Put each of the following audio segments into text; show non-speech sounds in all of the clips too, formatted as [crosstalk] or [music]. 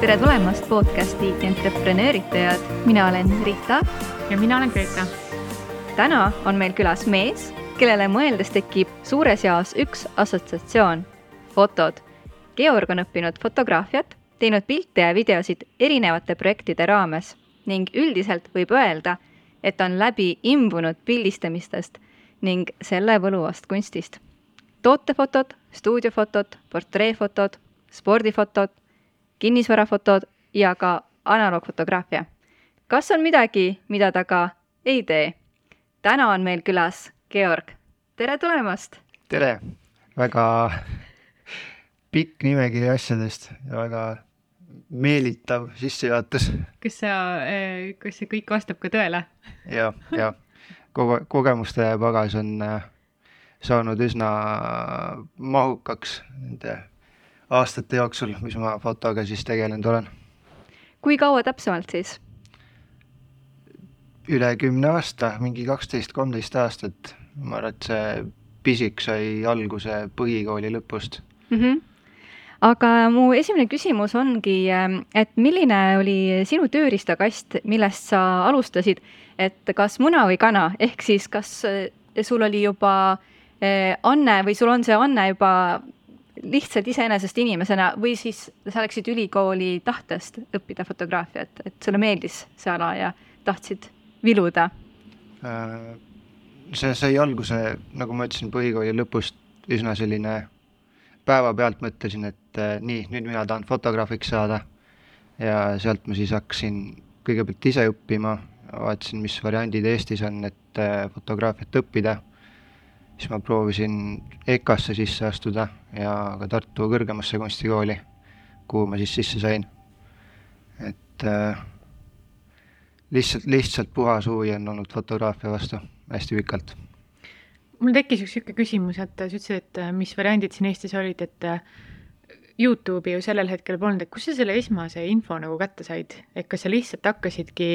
tere tulemast podcasti Entreprenööritajad, mina olen Rita. ja mina olen Greta. täna on meil külas mees, kellele mõeldes tekib suures jaos üks assotsiatsioon, fotod. Georg on õppinud fotograafiat, teinud pilte ja videosid erinevate projektide raames ning üldiselt võib öelda, et on läbi imbunud pildistamistest ning selle võluvast kunstist. tootefotod, stuudiofotod, portreefotod, spordifotod, kinnisvarafotod ja ka analoogfotograafia. kas on midagi, mida ta ka ei tee? täna on meil külas Georg, tere tulemast! tere, väga pikk nimekiri asjadest ja väga meelitav sissejuhatus. kas sa, kas see kõik vastab ka tõele? ja, ja kogu kogemuste pagas on äh, saanud üsna mahukaks nende aastate jooksul, mis ma fotoga siis tegelenud olen. kui kaua täpsemalt siis? üle kümne aasta, mingi kaksteist, kolmteist aastat. ma arvan, et see pisik sai alguse põhikooli lõpust mm. -hmm aga mu esimene küsimus ongi, et milline oli sinu tööriistakast, millest sa alustasid, et kas muna või kana, ehk siis kas sul oli juba eh, anne või sul on see anne juba lihtsalt iseenesest inimesena või siis sa läksid ülikooli tahtest õppida fotograafiat, et sulle meeldis see ala ja tahtsid viluda? see sai alguse, nagu ma ütlesin, põhikooli lõpust üsna selline päevapealt mõtlesin, et äh, nii, nüüd mina tahan fotograafiks saada. ja sealt ma siis hakkasin kõigepealt ise õppima, vaatasin, mis variandid Eestis on, et äh, fotograafiat õppida. Siis ma proovisin EKA-sse sisse astuda ja ka Tartu kõrgemasse kunstikooli, kuhu ma siis sisse sain. et äh, lihtsalt, lihtsalt puhas huvi on olnud fotograafia vastu hästi pikalt. Mul tekkis üks niisugune küsimus, et sa ütlesid, et äh, mis variandid siin Eestis olid, et äh, Youtube'i ju sellel hetkel polnud, et kust sa selle esmase info nagu kätte said, et kas sa lihtsalt hakkasidki,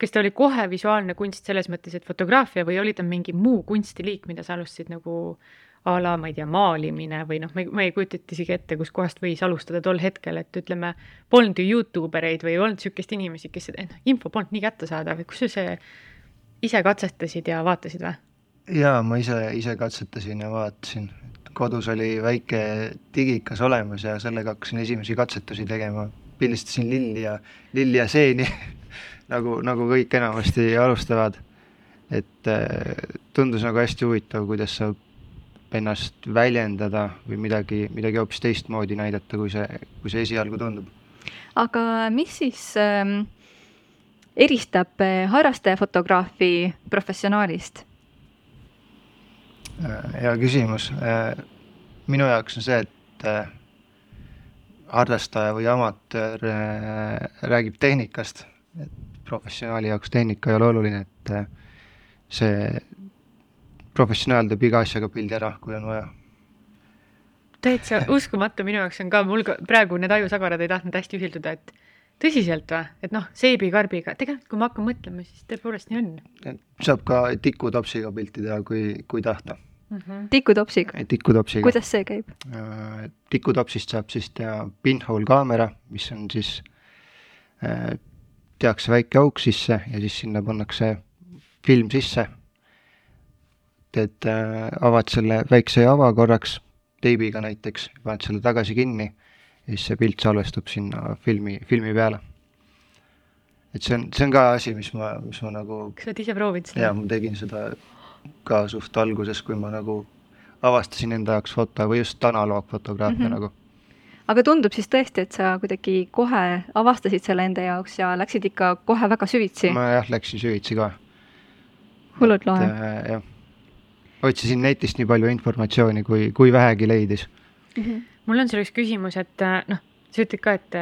kas ta oli kohe visuaalne kunst selles mõttes, et fotograafia või oli ta mingi muu kunstiliik, mida sa alustasid nagu a la, ma ei tea, maalimine või noh, ma ei, ma ei kujuta isegi ette, kuskohast võis alustada tol hetkel, et ütleme, polnud ju Youtube ereid või ei olnud niisugust inimesi, kes, noh, info polnud nii kättesaadav, et kus sa see ise katsetasid ja vaatasid või? jaa, ma ise, ise katsetasin ja vaatasin, kodus oli väike digikas olemas ja sellega hakkasin esimesi katsetusi tegema, pildistasin lilli ja, lilli ja seeni [laughs] nagu, nagu kõik enamasti alustavad. et äh, tundus nagu hästi huvitav, kuidas saab ennast väljendada või midagi, midagi hoopis teistmoodi näidata, kui see, kui see esialgu tundub. aga mis siis ähm, eristab äh, harrastajafotograafi professionaalist? Äh, hea küsimus. Minu jaoks on see, et harrastaja või amatöör räägib tehnikast, et professionaali jaoks tehnika ei ole oluline, et see professionaal teeb iga asjaga pildi ära, kui on vaja. täitsa uskumatu minu jaoks on ka, mul ka praegu need ajusagarad ei tahtnud hästi ühilduda, et tõsiselt või, et noh, seebikarbiga, tegelikult kui ma hakkan mõtlema, siis tõepoolest nii on. saab ka tikutopsiga pilti teha, kui, kui tahta mm -hmm.. tikutopsiga? tikutopsiga. kuidas see käib? Äh, tikutopsist saab siis teha pinhole kaamera, mis on siis äh,, tehakse väike auk sisse ja siis sinna pannakse film sisse. teed äh,, avad selle väikse ava korraks, teibiga näiteks, paned selle tagasi kinni ja siis see pilt salvestub sinna filmi, filmi peale. et see on, see on ka asi, mis ma, mis ma nagu kas sa oled ise proovinud seda? jaa, ma tegin seda ka suht alguses, kui ma nagu avastasin enda jaoks foto või just analoogfotograafia mm -hmm. nagu. Aga tundub siis tõesti, et sa kuidagi kohe avastasid selle enda jaoks ja läksid ikka kohe väga süvitsi? ma jah, läksin süvitsi ka. hullult lahe. Äh, jah, otsisin netist nii palju informatsiooni, kui, kui vähegi leidis mm. -hmm. mul on sulle üks küsimus, et äh, noh, sa ütled ka, et,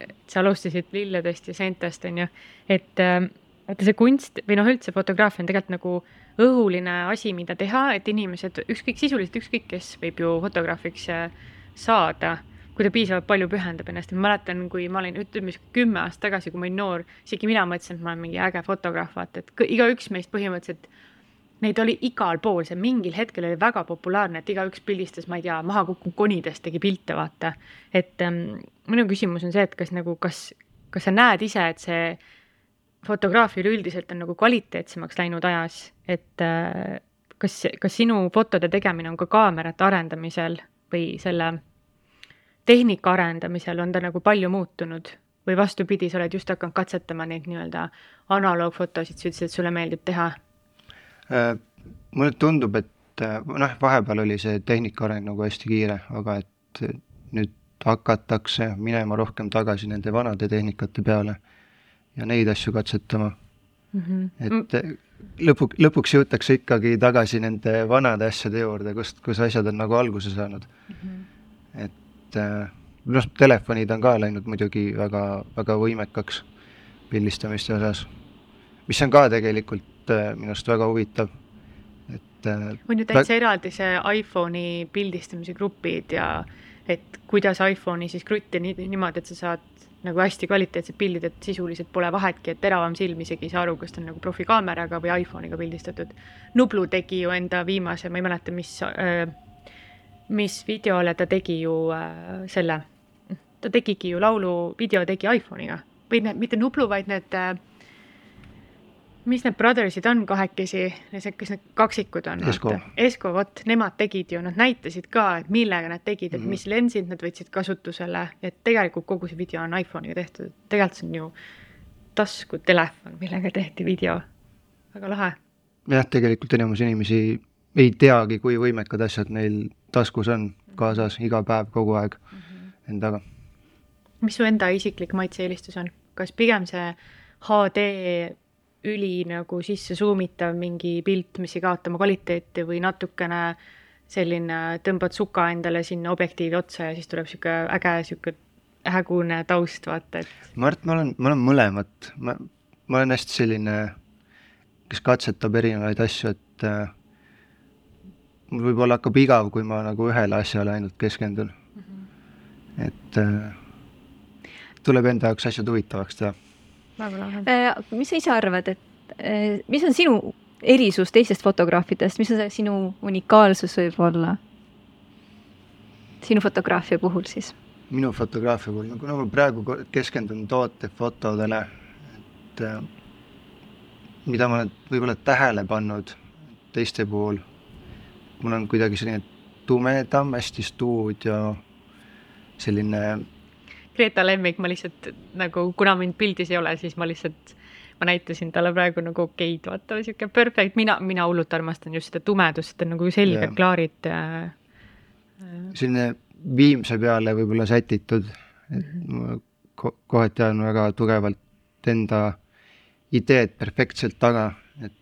et sa alustasid lilledest ja seentest, on ju, et äh, vaata see kunst või noh, üldse fotograafia on tegelikult nagu õhuline asi, mida teha, et inimesed, ükskõik sisuliselt ükskõik kes võib ju fotograafiks äh, saada, kui ta piisavalt palju pühendab ennast ma mäletan, kui ma olin, ütleme siis kümme aastat tagasi, kui ma olin noor, isegi mina mõtlesin, et ma olen mingi äge fotograaf, vaata, et igaüks meist põhimõtteliselt neid oli igal pool, see mingil hetkel oli väga populaarne, et igaüks pildistas, ma ei tea, maha kukkunud konidest tegi pilte, vaata. et ähm, minu küsimus on see, et kas nagu, kas, kas sa näed ise, et see fotograafia üleüldiselt on nagu kvaliteetsemaks läinud ajas, et äh, kas, kas sinu fotode tegemine on ka kaamerate arendamisel või selle tehnika arendamisel on ta nagu palju muutunud või vastupidi, sa oled just hakanud katsetama neid nii-öelda analoogfotosid, sa ütlesid, et sulle meeldib teha? Äh, mulle tundub, et äh, noh, vahepeal oli see tehnika areng nagu hästi kiire, aga et nüüd hakatakse minema rohkem tagasi nende vanade tehnikate peale ja neid asju katsetama mm. -hmm. et lõpu, lõpuks jõutakse ikkagi tagasi nende vanade asjade juurde, kust, kus asjad on nagu alguse saanud mm. -hmm. et äh, noh, telefonid on ka läinud muidugi väga, väga võimekaks pildistamiste osas, mis on ka tegelikult äh, minu arust väga huvitav, et äh, on ju täitsa eraldi see iPhone'i pildistamise grupid ja et kuidas iPhone'i siis krutti nii, niimoodi, et sa saad nagu hästi kvaliteetsed pildid, et sisuliselt pole vahetki, et teravam silm isegi ei saa aru, kas ta on nagu profikaameraga või iPhone'iga pildistatud. Nublu tegi ju enda viimase, ma ei mäleta, mis äh,, mis videole ta tegi ju äh, selle ta tegigi ju laulu, video tegi iPhone'iga või need, mitte Nublu, vaid need äh, mis need brother'id on kahekesi, kas need kaksikud on? Esko. Esko, vot, nemad tegid ju, nad näitasid ka, et millega nad tegid, et mm -hmm. mis lensid nad võtsid kasutusele, et tegelikult kogu see video on iPhone'iga tehtud, tegelikult see on ju taskutelefon, millega tehti video. väga lahe. jah, tegelikult enamus inimesi ei teagi, kui võimekad asjad neil taskus on, kaasas iga päev, kogu aeg mm -hmm. endaga mis su enda isiklik maitse-eelistus on, kas pigem see HD üli nagu sisse suumitav mingi pilt, mis ei kaota oma kvaliteeti või natukene selline, tõmbad suka endale sinna objektiivi otsa ja siis tuleb sihuke äge, sihuke hägune taust, vaata, et. ma arvan, et ma olen, ma olen mõlemat, ma, ma olen hästi selline, kes katsetab erinevaid asju, et äh, mul võib-olla hakkab igav, kui ma nagu ühele asjale ainult keskendun mm. -hmm. et äh, tuleb enda jaoks asjad huvitavaks teha. Äh, mis sa ise arvad, et äh, mis on sinu erisus teistest fotograafidest, mis on see sinu unikaalsus võib-olla? sinu fotograafia puhul siis? minu fotograafia puhul, no kuna ma praegu keskendun tootefotodele, et äh, mida ma olen võib-olla tähele pannud teiste puhul, mul on kuidagi selline tumedam, hästi stuudio, selline Greta lemmik, ma lihtsalt nagu, kuna mind pildis ei ole, siis ma lihtsalt, ma näitasin talle praegu nagu okeid, vaata sihuke perfect, mina, mina hullult armastan just seda tumedust, et on nagu selged, klaarid äh,. selline viimse peale võib-olla sätitud, et mm -hmm. ko kohati ajan väga tugevalt enda ideed perfektselt taga, et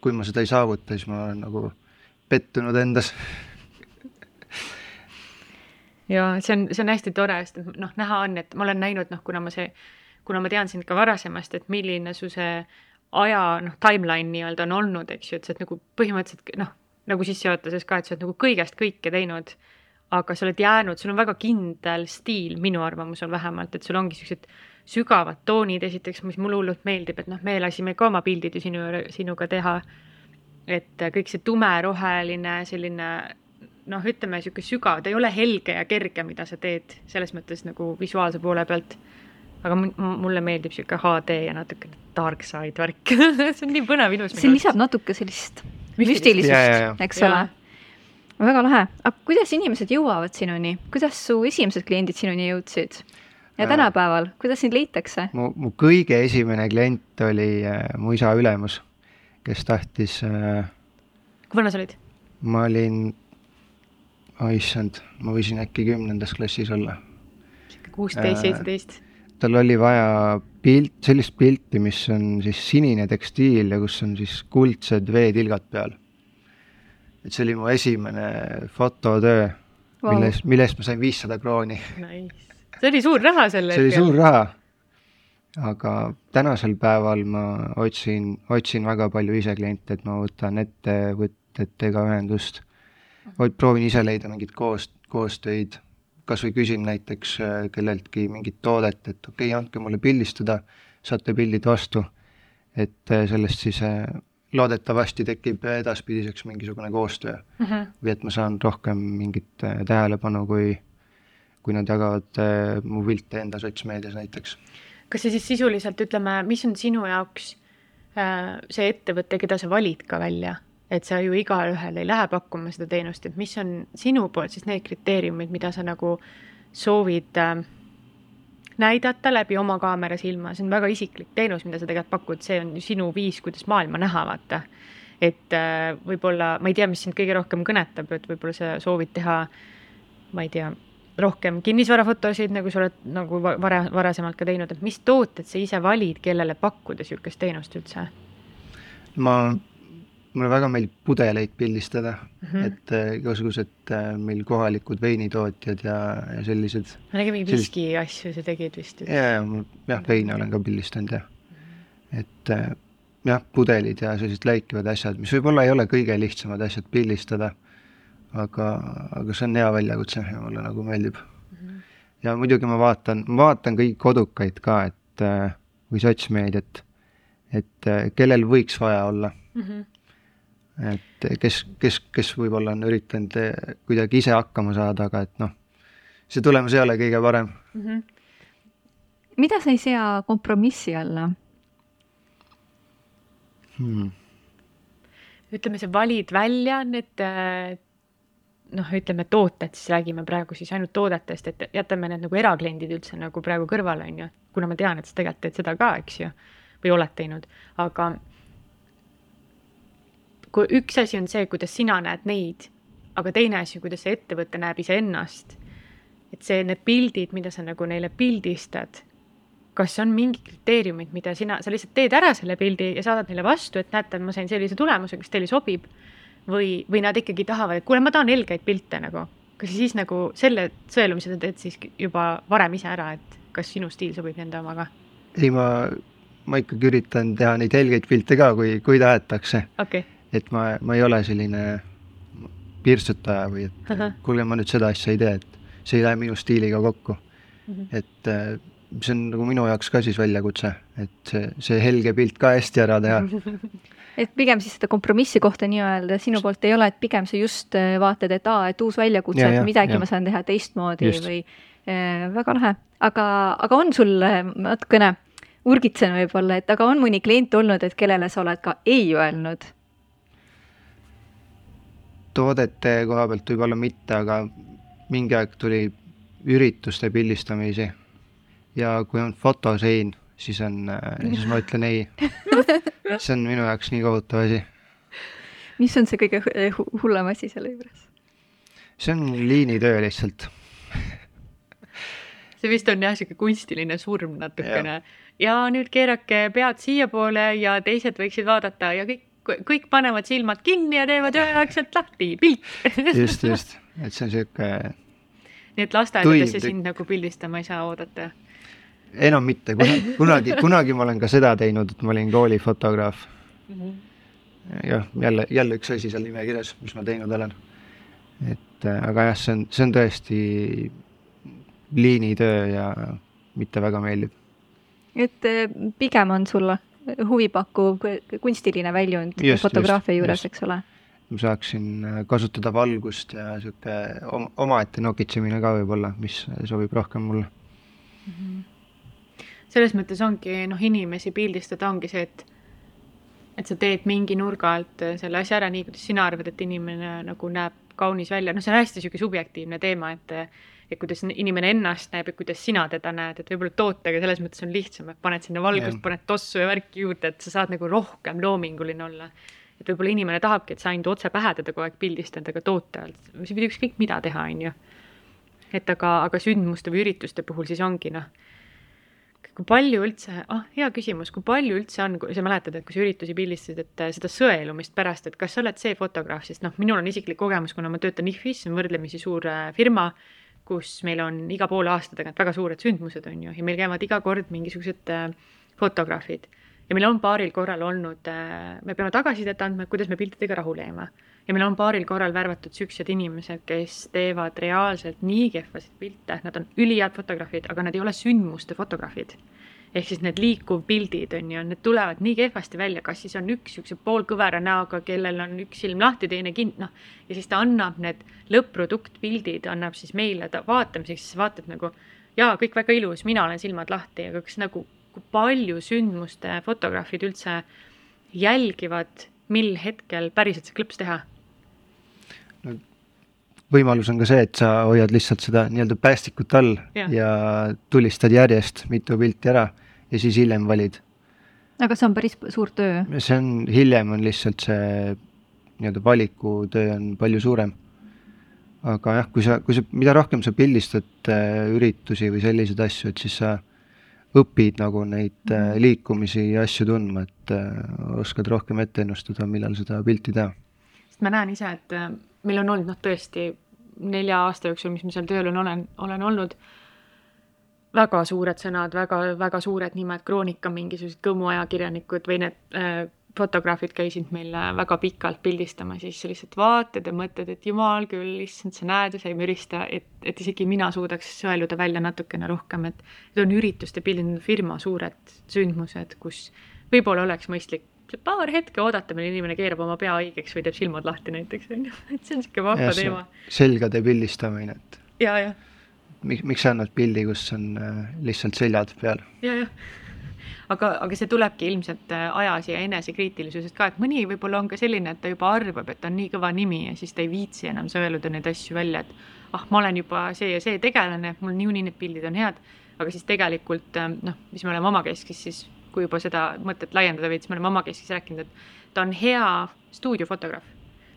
kui ma seda ei saavuta, siis ma olen nagu pettunud endas ja see on, see on hästi tore, sest et noh, näha on, et ma olen näinud, noh, kuna ma see, kuna ma tean sind ka varasemast, et milline su see aja noh, timeline nii-öelda on olnud, eks ju, et sa oled nagu põhimõtteliselt noh, nagu sissejuhatuses ka, et sa oled nagu kõigest kõike teinud, aga sa oled jäänud, sul on väga kindel stiil, minu arvamus on vähemalt, et sul ongi siuksed sügavad toonid, esiteks, mis mulle hullult meeldib, et noh, me lasime ka oma pildid ju sinu, sinuga teha. Et kõik see tumeroheline selline noh, ütleme niisugune sügav, ta ei ole helge ja kerge, mida sa teed selles mõttes nagu visuaalse poole pealt. aga mulle meeldib niisugune HD ja natuke dark side värk [laughs] see on nii põnev, ilus. see lisab natuke sellist müstilisust, eks ole. väga lahe, aga kuidas inimesed jõuavad sinuni, kuidas su esimesed kliendid sinuni jõudsid? ja äh. tänapäeval, kuidas sind leitakse? mu, mu kõige esimene klient oli äh, mu isa ülemus, kes tahtis äh, kui vana sa olid? ma olin oi issand, ma võisin äkki kümnendas klassis olla. kuusteist, seitseteist. tal oli vaja pilt, sellist pilti, mis on siis sinine tekstiil ja kus on siis kuldsed veetilgad peal. et see oli mu esimene fototöö wow., mille eest, mille eest ma sain viissada krooni nice.. see oli suur raha sel hetkel. see oli suur raha. Aga tänasel päeval ma otsin, otsin väga palju ise kliente, et ma võtan ettevõtetega ühendust vaid proovin ise leida mingit koos, koostöid, kas või küsin näiteks äh, kelleltki mingit toodet, et okei okay,, andke mulle pildistada, saate pildid vastu, et äh, sellest siis äh, loodetavasti tekib edaspidiseks mingisugune koostöö mm. -hmm. või et ma saan rohkem mingit äh, tähelepanu, kui, kui nad jagavad mu pilte enda sotsmeedias näiteks. Kas see siis sisuliselt, ütleme, mis on sinu jaoks äh, see ettevõte, keda sa valid ka välja, et sa ju igaühele ei lähe pakkuma seda teenust, et mis on sinu poolt siis need kriteeriumid, mida sa nagu soovid äh, näidata läbi oma kaamera silma, see on väga isiklik teenus, mida sa tegelikult pakud, see on ju sinu viis, kuidas maailma näha, vaata. et äh, võib-olla, ma ei tea, mis sind kõige rohkem kõnetab, et võib-olla sa soovid teha, ma ei tea, rohkem kinnisvarafotosid, nagu sa oled nagu vara, varasemalt ka teinud, et mis tooted sa ise valid, kellele pakkuda niisugust teenust üldse? ma mulle väga meeldib pudeleid pildistada mm, Mhm. -hmm. et äh, igasugused äh, meil kohalikud veinitootjad ja, ja sellised. ma nägin mingi Sellist- viski asju sa tegid vist. ja, ja jah, veine olen ka pildistanud ja, et äh, jah, pudelid ja sellised läikivad asjad, mis võib-olla ei ole kõige lihtsamad asjad pildistada. Aga, aga see on hea väljakutse ja mulle nagu meeldib. ja muidugi ma vaatan, ma vaatan kõiki kodukaid ka, et äh, või sotsmeediat, et äh, kellel võiks vaja olla mm. -hmm. et kes, kes, kes võib-olla on üritanud eh, kuidagi ise hakkama saada, aga et noh, see tulemus ei ole kõige parem. Mm -hmm. mida sa ei sea kompromissi alla? Hmm. ütleme, sa valid välja need äh, noh, ütleme tooted, siis räägime praegu siis ainult toodetest, et jätame need nagu erakliendid üldse nagu praegu kõrvale, on ju, kuna ma tean, et sa tegelikult teed seda ka, eks ju, või oled teinud, aga kui üks asi on see, kuidas sina näed neid, aga teine asi, kuidas see ettevõte näeb iseennast, et see, need pildid, mida sa nagu neile pildistad, kas on mingi kriteeriumid, mida sina, sa lihtsalt teed ära selle pildi ja saadad neile vastu, et näete, ma sain sellise tulemuse, kas teile sobib või, või nad ikkagi tahavad, et kuule, ma tahan helgeid pilte nagu. kas siis nagu selle sõelumise sa teed siis juba varem ise ära, et kas sinu stiil sobib nende omaga? ei, ma, ma ikkagi üritan teha neid helgeid pilte ka, kui, kui tahetakse, okei okay., et ma, ma ei ole selline pirtsutaja või et kuulge, ma nüüd seda asja ei tee, et see ei lähe minu stiiliga kokku. Mhm. et äh, see on nagu minu jaoks ka siis väljakutse, et see, see helge pilt ka hästi ära teha. [laughs] et pigem siis seda kompromissi kohta nii-öelda sinu poolt ei ole, et pigem sa just äh, vaatad, et aa, et uus väljakutse, Ja, et midagi ja. ma saan teha teistmoodi Just. või äh, väga lahe, aga, aga on sul äh, natukene, urgitsen võib-olla, et aga on mõni klient olnud, et kellele sa oled ka ei öelnud? toodete koha pealt võib-olla mitte, aga mingi aeg tuli ürituste pildistamisi ja kui on fotosein, siis on, siis ma ütlen ei. [laughs] see on minu jaoks nii kohutav asi. mis on see kõige hu- hullem asi selle juures? see on liinitöö lihtsalt. see vist on jah, sihuke kunstiline surm natukene ja nüüd keerake pead siiapoole ja teised võiksid vaadata ja kõik, kõik panevad silmad kinni ja teevad üheaegselt lahti, pilt just, just, et see on sihuke, nii et lasteaedadesse Tuim- sind nagu pildistama ei saa oodata. Enam mitte, kunagi, kunagi, ma olen ka seda teinud, et ma olin koolifotograaf. jah, jälle, jälle üks asi seal nimekirjas, mis ma teinud olen. et äh, aga jah, see on, see on tõesti liinitöö ja mitte väga meeldiv. et äh, pigem on sul huvipakkuv kunstiline väljund Just, fotograafia just, juures, eks ole? ma saaksin äh, kasutada valgust ja sihuke om- omaette nokitsemine ka võib-olla, mis sobib rohkem mulle. Selles mõttes ongi noh, inimesi pildistada ongi see, et et sa teed mingi nurga alt selle asja ära nii, kuidas sina arvad, et inimene nagu näeb kaunis välja, noh, see on hästi niisugune subjektiivne teema, et et kuidas inimene ennast näeb ja kuidas sina teda näed, et võib-olla tootega selles mõttes on lihtsam, et paned sinna valgust, Jah. paned tossu ja värki juurde, et sa saad nagu rohkem loominguline olla. et võib-olla inimene tahabki, et sa ainult otse pähe teda kogu aeg pildistad, aga toote alt, sa võid ükskõik mida teha, on ju. et aga, aga sündmuste või ürituste puhul siis ongi noh, kui palju üldse, ah hea küsimus, kui palju üldse on, kui sa mäletad, et kui sa üritusi pildistasid, et äh, seda sõelumist pärast, et kas sa oled see fotograaf, sest noh, minul on isiklik kogemus, kuna ma töötan IFFis, see on võrdlemisi suur äh, firma, kus meil on iga poole aasta tagant väga suured sündmused, on ju, ja meil käivad iga kord mingisugused äh, fotograafid. ja meil on paaril korral olnud me peame tagasisidet andma, kuidas me piltidega rahule jääme. Ja meil on paaril korral värvatud siuksed inimesed, kes teevad reaalselt nii kehvasid pilte, nad on ülihead fotograafid, aga nad ei ole sündmuste fotograafid. ehk siis need liikuvpildid on ju, need tulevad nii kehvasti välja, kas siis on üks niisuguse poolkõvera näoga, kellel on üks silm lahti, teine kind-, noh. ja siis ta annab need lõpp-produktpildid, annab siis meile ta vaatamiseks, siis vaatad nagu jaa, kõik väga ilus, mina olen silmad lahti, aga kas nagu, kui palju sündmuste fotograafid üldse jälgivad, mil hetkel päriselt see klõps teha? Võimalus on ka see, et sa hoiad lihtsalt seda nii-öelda päästikut all ja. ja tulistad järjest mitu pilti ära ja siis hiljem valid. aga see on päris suur töö. see on, hiljem on lihtsalt see nii-öelda valikutöö on palju suurem. aga jah, kui sa, kui sa, mida rohkem sa pildistad äh, üritusi või selliseid asju, et siis sa õpid nagu neid äh, mhm. liikumisi ja asju tundma, et äh, oskad rohkem ette ennustada, millal seda pilti teha. sest ma näen ise, et äh, meil on olnud noh, tõesti nelja aasta jooksul, mis ma seal tööl on, olen, olen olnud, väga suured sõnad, väga, väga suured nimed, Kroonika mingisugused kõmuajakirjanikud või need äh, fotograafid käisid meil väga pikalt pildistamas ja siis sa lihtsalt vaatad ja mõtled, et jumal küll, issand, sa näed ja sa ei mürista, et, et isegi mina suudaks sõeluda välja natukene rohkem, et need on ürituste pildid, need on firma suured sündmused, kus võib-olla oleks mõistlik paar hetke oodata, millal inimene keerab oma pea haigeks või teeb silmad lahti näiteks, on ju, [laughs] et see on niisugune vahva teema. selgade pildistamine, et ja, jah. miks, miks sa annad pildi, kus on äh, lihtsalt seljad peal ja,? jah, aga, aga see tulebki ilmselt äh, ajas ja enesekriitilisusest ka, et mõni võib-olla on ka selline, et ta juba arvab, et on nii kõva nimi ja siis ta ei viitsi enam sõeluda neid asju välja, et ah, ma olen juba see ja see tegelane, mul niikuinii need pildid on head, aga siis tegelikult äh, noh, mis me oleme omakeskis siis, kui juba seda mõtet laiendada veits, me oleme omakeskis rääkinud, et ta on hea stuudiofotograaf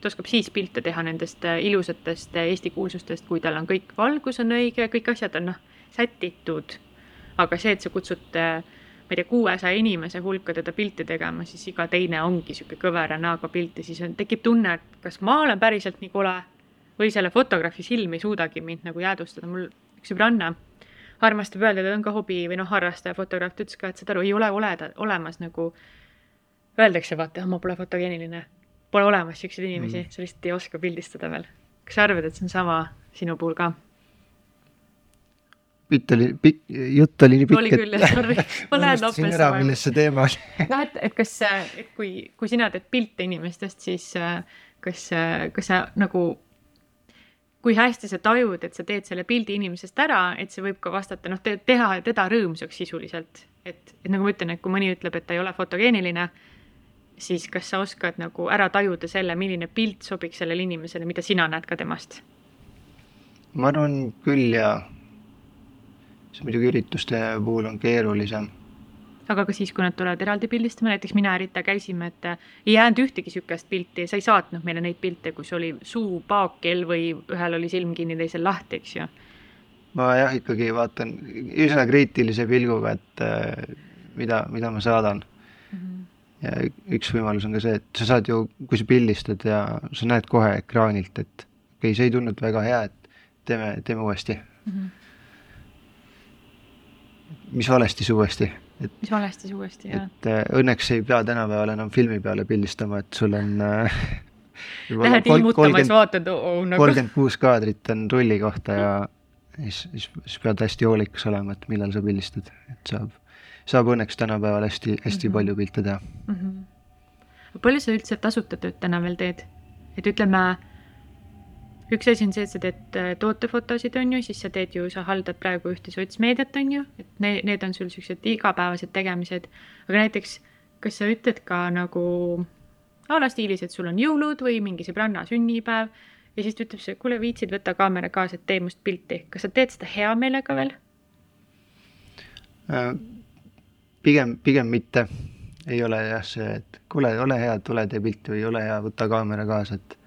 ta oskab siis pilte teha nendest äh, ilusatest Eesti kuulsustest, kui tal on kõik valgus on õige, kõik asjad on noh, sätitud. aga see, et sa kutsud äh, ma ei tea, kuuesaja inimese hulka teda pilti tegema, siis iga teine ongi niisugune kõvera näoga pilt ja siis on, tekib tunne, et kas ma olen päriselt nii kole või selle fotograafi silm ei suudagi mind nagu jäädvustada, mul üks sõbranna armastab öelda, ta on ka hobi või noh, harrastaja fotograaf, ta ütles ka, et saad aru, ei ole oleda, olemas nagu, öeldakse vaata, ma pole fotogeeniline, pole olemas niisuguseid inimesi mm., sa lihtsalt ei oska pildistada veel. kas sa arvad, et see on sama sinu puhul ka? pilt oli pikk, jutt oli nii pikk. oli küll, jah, sorry, ma lähen noppesse. ära, milles see teema oli. [laughs] noh, et, et kas, et kui, kui sina teed pilte inimestest, siis kas, kas sa nagu, kui hästi sa tajud, et sa teed selle pildi inimesest ära, et see võib ka vastata, noh, teha teda rõõmsaks sisuliselt. et, et nagu ma ütlen, et kui mõni ütleb, et ta ei ole fotogeeniline, siis kas sa oskad nagu ära tajuda selle, milline pilt sobiks sellele inimesele, mida sina näed ka temast? ma arvan küll jaa see muidugi ürituste puhul on keerulisem. Aga ka siis, kui nad tulevad eraldi pildistama, näiteks mina ja Rita käisime, et äh, ei jäänud ühtegi niisugust pilti, sa ei saatnud meile neid pilte, kus oli suu paakel või ühel oli silm kinni, teisel lahti, eks ju. ma jah, ikkagi vaatan üsna kriitilise pilguga, et äh, mida, mida ma saadan mm. -hmm. ja üks võimalus on ka see, et sa saad ju, kui sa pildistad ja sa näed kohe ekraanilt, et okei okay,, see ei tulnud väga hea, et teeme, teeme uuesti mm. -hmm mis valestis uuesti. Et mis valestis uuesti, jah. et äh, õnneks ei pea tänapäeval enam filmi peale pildistama, et sul on äh, [laughs] Lähed ilmutama, siis vaatad oh, nagu kolmkümmend kuus kaadrit on rulli kohta ja siis, siis, siis pead hästi hoolikas olema, et millal sa pildistad, et saab, saab õnneks tänapäeval hästi, hästi mm -hmm. palju pilte teha mm. -hmm. palju sa üldse tasuta tööd täna veel teed? et ütleme üks asi on see, et sa teed äh, tootefotosid, on ju, siis sa teed ju, sa haldad praegu ühte sotsmeediat, on ju, et need, need on sul niisugused igapäevased tegemised. aga näiteks, kas sa ütled ka nagu a la stiilis, et sul on jõulud või mingi sõbranna sünnipäev ja siis ta ütleb sulle, kuule, viitsid võtta kaamera kaasa, et tee must pilti. kas sa teed seda hea meelega veel? Äh, pigem, pigem mitte. ei ole jah see, et kuule, ole hea, tule tee pilti või ole hea, võta kaamera kaasa, et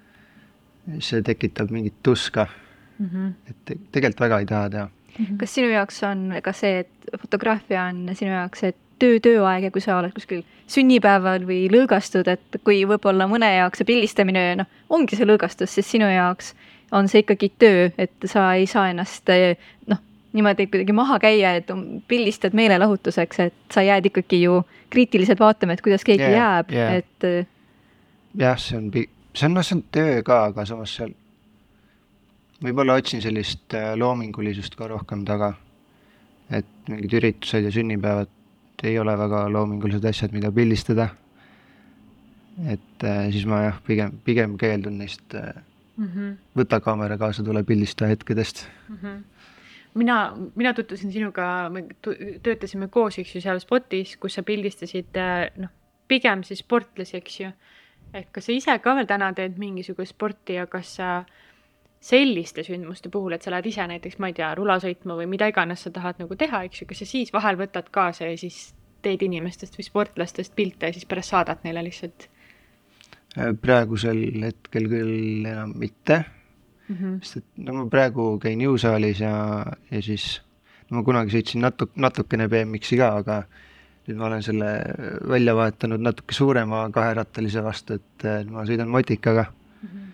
see tekitab mingit tuska mm. -hmm. et tegelikult väga ei taha teha mm. -hmm. kas sinu jaoks on ka see, et fotograafia on sinu jaoks see töö, tööaeg ja kui sa oled kuskil sünnipäeval või lõõgastud, et kui võib-olla mõne jaoks see pildistamine, noh, ongi see lõõgastus, siis sinu jaoks on see ikkagi töö, et sa ei saa ennast noh, niimoodi kuidagi maha käia, et pildistad meelelahutuseks, et sa jääd ikkagi ju kriitiliselt vaatama, et kuidas keegi yeah, jääb yeah., et. jah, see on see on, noh, see on töö ka, aga samas seal võib-olla otsin sellist äh, loomingulisust ka rohkem taga. et mingid üritused ja sünnipäevad, ei ole väga loomingulised asjad, mida pildistada. et äh, siis ma jah, pigem, pigem keeldun neist äh, mm -hmm. võta kaamera kaasa, tule pildista hetkedest mm. -hmm mina, mina tutvusin sinuga, me töötasime koos, eks ju, seal spotis, kus sa pildistasid äh, noh, pigem siis sportlasi, eks ju. Et kas sa ise ka veel täna teed mingisugust sporti ja kas sa selliste sündmuste puhul, et sa lähed ise näiteks, ma ei tea, rula sõitma või mida iganes sa tahad nagu teha, eks ju, kas sa siis vahel võtad kaasa ja siis teed inimestest või sportlastest pilte ja siis pärast saadad neile lihtsalt? Äh, praegusel hetkel küll enam mitte mm. -hmm. sest et no ma praegu käin jõusaalis ja, ja siis no ma kunagi sõitsin natu-, natukene BMX-i ka, aga nüüd ma olen selle välja vahetanud natuke suurema kaherattalise vastu, et ma sõidan motikaga mm. -hmm.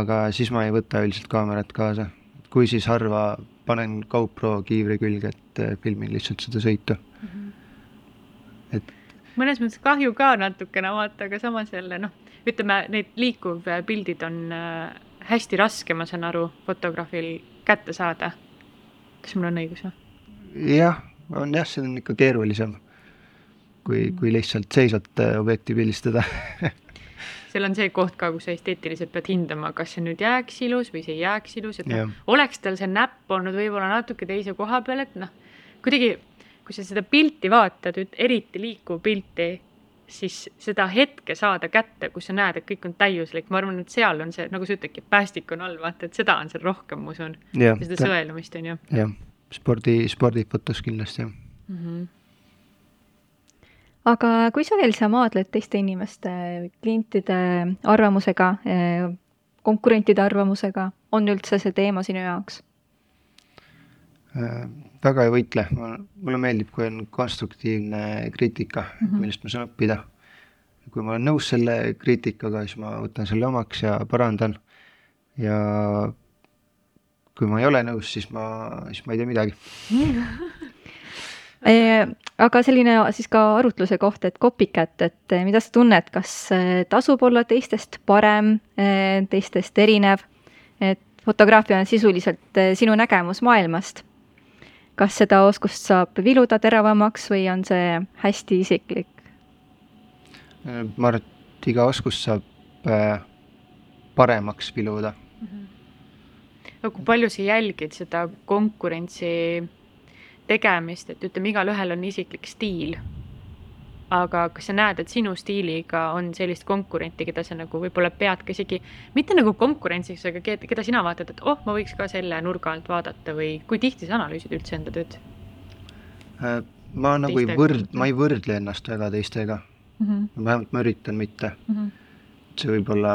aga siis ma ei võta üldiselt kaamerat kaasa, kui siis harva panen GoPro kiivri külge, et filmin lihtsalt seda sõitu mm. -hmm. et mõnes mõttes kahju ka natukene vaata, aga samas jälle noh, ütleme, need liikuvpildid on äh, hästi raske, ma saan aru, fotograafil kätte saada. kas mul on õigus või? jah, on jah, see on ikka keerulisem, kui, kui lihtsalt seisvat äh, objekti pildistada [laughs] seal on see koht ka, kus sa esteetiliselt pead hindama, kas see nüüd jääks ilus või see ei jääks ilus, et noh, oleks tal see näpp olnud võib-olla natuke teise koha peal, et noh, kuidagi kui sa seda pilti vaatad, eriti liikuv pilti, siis seda hetke saada kätte, kus sa näed, et kõik on täiuslik, ma arvan, et seal on see, nagu sa ütledki, päästik on all, vaata, et seda on seal rohkem, ma usun. seda sõelumist, on ju. jah, spordi, spordifotos kindlasti, mm. -hmm. Aga kui sageli sa maadled teiste inimeste, klientide arvamusega, eh, konkurentide arvamusega, on üldse see teema sinu jaoks äh,? väga ei võitle, mulle meeldib, kui on konstruktiivne kriitika mm, -hmm. millest ma saan õppida. kui ma olen nõus selle kriitikaga, siis ma võtan selle omaks ja parandan. ja kui ma ei ole nõus, siis ma, siis ma ei tee midagi [laughs] aga selline siis ka arutluse koht, et copycat, et eh, mida sa tunned, kas eh, tasub olla teistest parem, teistest erinev, et fotograafia on sisuliselt sinu nägemus maailmast kas seda oskust saab viluda teravamaks või on see hästi isiklik? ma arvan, et iga oskust saab paremaks viluda mm. -hmm. no kui palju sa jälgid seda konkurentsi tegemist, et ütleme, igalühel on isiklik stiil aga kas sa näed, et sinu stiiliga on sellist konkurenti, keda sa nagu võib-olla pead ka isegi, mitte nagu konkurentsiks, aga keda sina vaatad, et oh, ma võiks ka selle nurga alt vaadata või kui tihti sa analüüsid üldse enda tööd? Äh, ma nagu ei võrd-, ma ei võrdle ennast väga teistega mm. -hmm. vähemalt ma üritan mitte mm. -hmm. see võib-olla,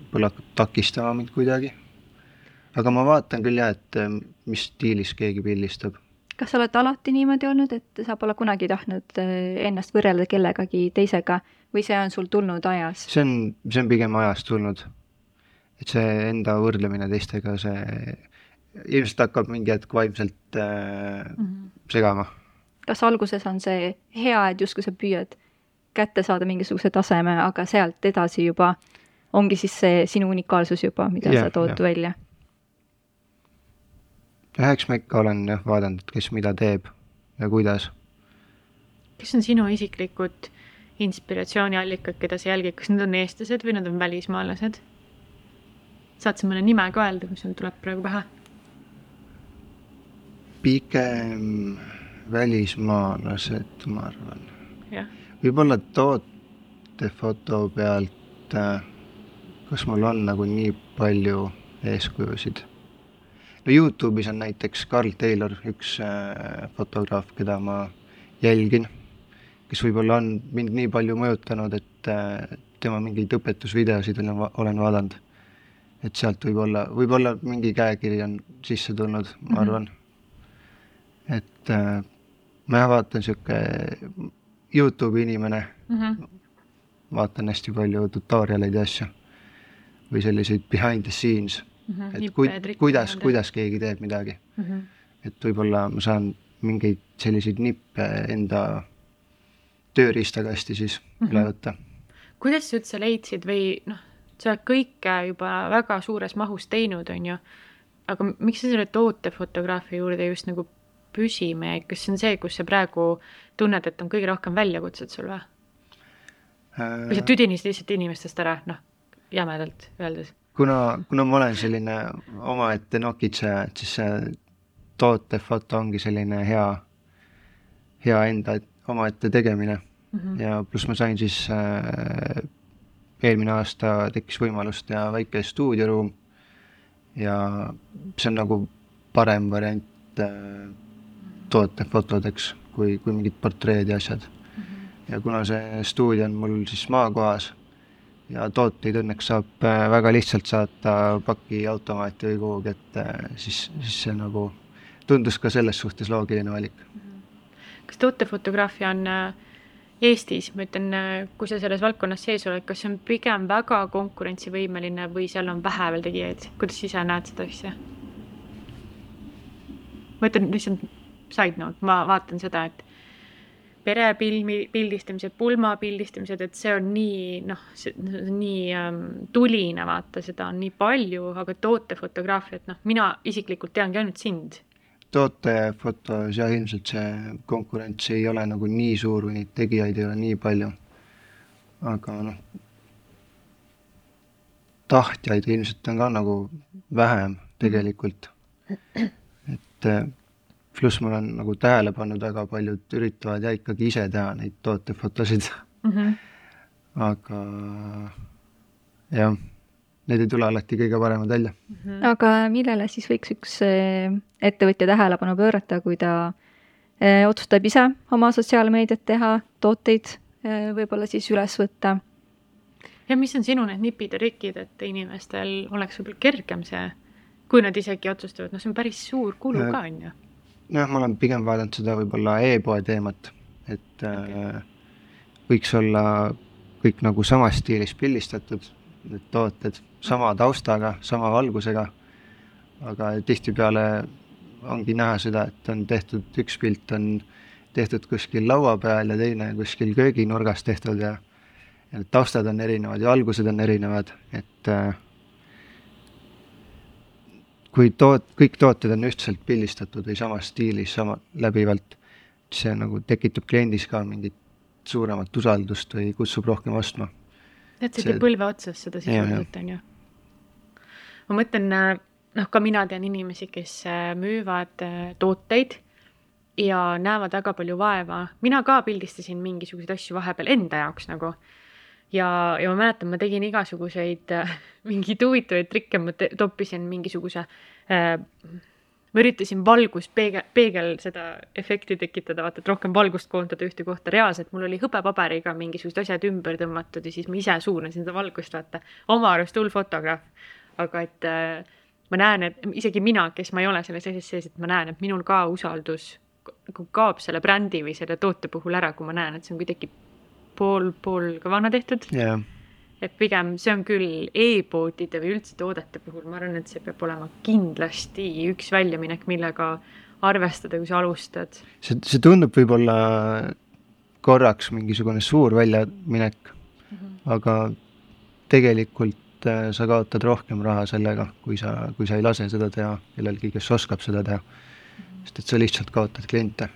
võib-olla hakkab takistama mind kuidagi. Aga ma vaatan küll jah, et äh, mis stiilis keegi pildistab kas sa oled alati niimoodi olnud, et sa pole kunagi tahtnud eh, ennast võrrelda kellegagi teisega või see on sul tulnud ajas? see on, see on pigem ajas tulnud. et see enda võrdlemine teistega, see ilmselt hakkab mingi hetk vaimselt äh, mm -hmm. segama. kas alguses on see hea, et justkui sa püüad kätte saada mingisuguse taseme, aga sealt edasi juba ongi siis see sinu unikaalsus juba, mida ja, sa tood ja. välja jah, eks ma ikka olen jah vaadanud, et kes mida teeb ja kuidas. kes on sinu isiklikud inspiratsiooniallikad, keda sa jälgid, kas need on eestlased või nad on välismaalased? saad sa mõne nime ka öelda, mis sul tuleb praegu pähe? pigem välismaalased, ma arvan. võib-olla tootefoto pealt, äh, kas mul on nagu nii palju eeskujusid no Youtube'is on näiteks Carl Taylor, üks äh, fotograaf, keda ma jälgin, kes võib-olla on mind nii palju mõjutanud, et äh, tema mingeid õpetusvideosid olen, olen vaadanud. et sealt võib-olla, võib-olla mingi käekiri on sisse tulnud, ma mm -hmm. arvan. et äh, ma jah, vaatan niisugune Youtube'i inimene mm, -hmm. vaatan hästi palju tutorialeid ja asju või selliseid behind the scenes mm. -hmm. et kui, kuidas, kuidas keegi teeb midagi mm. -hmm. et võib-olla ma saan mingeid selliseid nippe enda tööriistakasti siis mm -hmm. üle võtta. kuidas sa üldse leidsid või noh, sa oled kõike juba väga suures mahus teinud, on ju, aga miks sa selle tootefotograafia juurde just nagu püsima jäid, kas see on see, kus sa praegu tunned, et on kõige rohkem väljakutset sul või? või sa Äh, tüdinesid lihtsalt inimestest ära, noh, jämedalt öeldes? Kuna, kuna ma olen selline omaette nokitseja, et siis see tootefoto ongi selline hea, hea enda omaette tegemine Mm -hmm. ja pluss ma sain siis äh, eelmine aasta tekkis võimalus teha väike stuudioruum ja see on nagu parem variant äh, tootefotodeks kui, kui mingid portreed ja asjad. ja kuna see stuudio on mul siis maakohas ja tooteid õnneks saab äh, väga lihtsalt saata pakiautomaati või kuhugi, et äh, siis, siis see nagu tundus ka selles suhtes loogiline valik. kas tootefotograafia on äh, Eestis, ma ütlen, kui sa selles valdkonnas sees oled, kas see on pigem väga konkurentsivõimeline või seal on vähe veel tegijaid, kuidas ise näed seda asja? ma ütlen lihtsalt side note, ma vaatan seda, et perepilmi pildistamised, pulmapildistamised, et see on nii noh, see on nii ähm, tuline, vaata, seda on nii palju, aga tootefotograafiat, noh, mina isiklikult teangi ainult sind tootefotos jah, ilmselt see konkurents ei ole nagu nii suur või neid tegijaid ei ole nii palju. aga noh, tahtjaid ilmselt on ka nagu vähem tegelikult. et eh, pluss ma olen nagu tähele pannud, väga paljud üritavad ja ikkagi ise teha neid tootefotosid, mm. -hmm. aga jah, need ei tule alati kõige paremad välja. aga millele siis võiks üks eh, ettevõtja tähelepanu pöörata, kui ta eh, otsustab ise oma sotsiaalmeediat teha, tooteid eh, võib-olla siis üles võtta? ja mis on sinu need nipid ja trikid, et inimestel oleks võib-olla kergem see, kui nad isegi otsustavad, noh, see on päris suur kulu Äh, ka, on ju. Nojah, ma olen pigem vaadanud seda võib-olla e-poe teemat, et okay. äh, võiks olla kõik nagu samas stiilis pildistatud, need tooted, sama taustaga, sama valgusega, aga tihtipeale ongi näha seda, et on tehtud, üks pilt on tehtud kuskil laua peal ja teine kuskil kööginurgas tehtud ja ja need taustad on erinevad ja valgused on erinevad, et äh, kui toot-, kõik tooted on ühtselt pildistatud või samas stiilis, sama läbivalt, see nagu tekitab kliendis ka mingit suuremat usaldust või kutsub rohkem ostma. et see teeb põlve otsas seda sisuliselt, on ju. ma mõtlen, noh, ka mina tean inimesi, kes äh, müüvad äh, tooteid ja näevad väga palju vaeva. mina ka pildistasin mingisuguseid asju vahepeal enda jaoks nagu. Ja, ja ma mäletan, ma tegin igasuguseid äh, [laughs] mingeid huvitavaid trikke, ma toppisin mingisuguse äh, ma üritasin valgust peegel, seda efekti tekitada, vaata, et rohkem valgust koondada ühte kohta. reaalselt mul oli hõbepaberiga mingisugused asjad ümber tõmmatud ja siis ma ise suunasin seda valgust, vaata. oma arust hull fotograaf. aga et äh, ma näen, et isegi mina, kes ma ei ole selles asjas sees, et ma näen, et minul ka usaldus kaob selle brändi või selle toote puhul ära, kui ma näen, et see on kuidagi pool, pool kavana tehtud jah, et pigem see on küll e-poodide või üldse toodete puhul, ma arvan, et see peab olema kindlasti üks väljaminek, millega arvestada, kui sa alustad. see, see tundub võib-olla korraks mingisugune suur väljaminek mm, -hmm. aga tegelikult äh, sa kaotad rohkem raha sellega, kui sa, kui sa ei lase seda teha kellelgi, kes oskab seda teha. sest et sa lihtsalt kaotad kliente.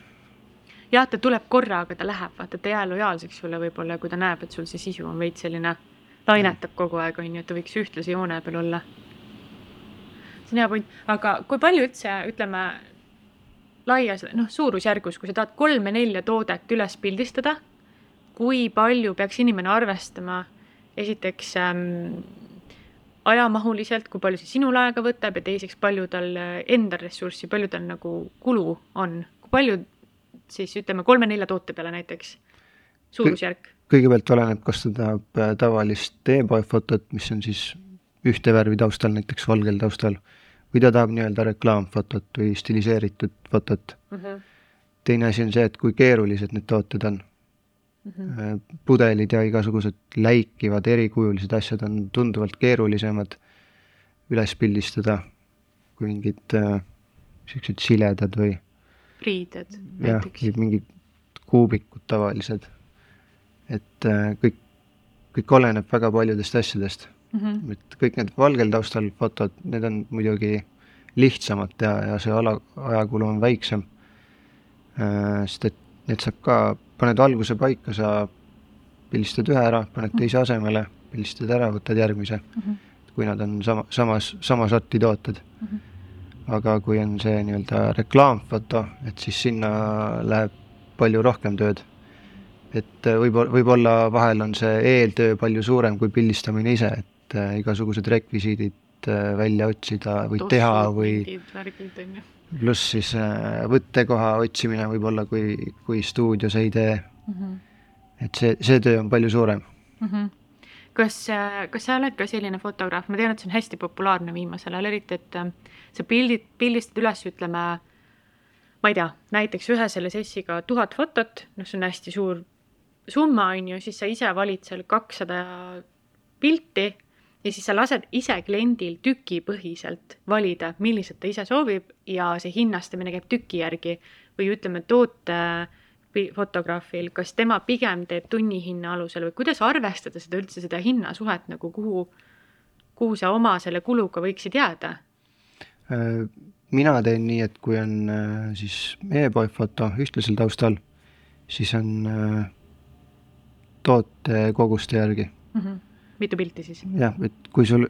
Jah, ta tuleb korra, aga ta läheb, vaata, ta ei jää lojaalseks sulle võib-olla, kui ta näeb, et sul see sisu on veits selline, lainetab kogu aeg, on ju, et ta võiks ühtlase joone peal olla. see on hea point, aga kui palju üldse, ütleme, laias, noh, suurusjärgus, kui sa tahad kolme-nelja toodet üles pildistada, kui palju peaks inimene arvestama esiteks ähm, ajamahuliselt, kui palju see sinul aega võtab ja teiseks, palju tal äh, enda ressurssi, palju tal nagu kulu on, kui palju siis ütleme kolme-nelja toote peale näiteks, suurusjärk? kõigepealt oleneb, kas ta tahab äh, tavalist e-poe fotot, mis on siis ühte värvi taustal, näiteks valgel taustal, või ta tahab nii-öelda reklaamfotot või stiliseeritud fotot. Mm -hmm. teine asi on see, et kui keerulised need tooted on Mm -hmm. pudelid ja igasugused läikivad erikujulised asjad on tunduvalt keerulisemad üles pildistada kui mingid äh, siledad või riided näiteks. mingid kuubikud tavalised. et äh, kõik, kõik oleneb väga paljudest asjadest Mm -hmm. et kõik need valgel taustal fotod, need on muidugi lihtsamad teha ja see ala, ajakulu on väiksem. Äh, sest et need saab ka, paned alguse paika, sa pildistad ühe ära, paned teise asemele, pildistad ära, võtad järgmise mm. -hmm. kui nad on sama, samas, sama sorti tooted mm. -hmm. Aga kui on see nii-öelda reklaamfoto, et siis sinna läheb palju rohkem tööd. et võib, võib-olla vahel on see eeltöö palju suurem kui pildistamine ise, et äh, igasugused rekvisiidid äh, välja otsida või Tossu, teha või pluss siis võttekoha otsimine võib-olla, kui, kui stuudios ei tee mm. -hmm. et see, see töö on palju suurem mm. -hmm. Kas, äh, kas sa oled ka selline fotograaf, ma tean, et see on hästi populaarne viimasel ajal, eriti et äh, sa pildid, pildistad üles, ütleme, ma ei tea, näiteks ühe selle sessiga tuhat fotot, noh, see on hästi suur summa, on ju, siis sa ise valid seal kakssada pilti ja siis sa lased ise kliendil tükipõhiselt valida, millised ta ise soovib ja see hinnastamine käib tüki järgi. Või ütleme, toote fotograafil, kas tema pigem teeb tunnihinna alusel või kuidas arvestada seda üldse, seda hinnasuhet nagu kuhu, kuhu sa oma selle kuluga võiksid jääda? Äh, mina teen nii, et kui on äh, siis e-poe foto ühtlasel taustal, siis on äh, toote koguste järgi mm. -hmm mitu pilti siis? jah, et kui sul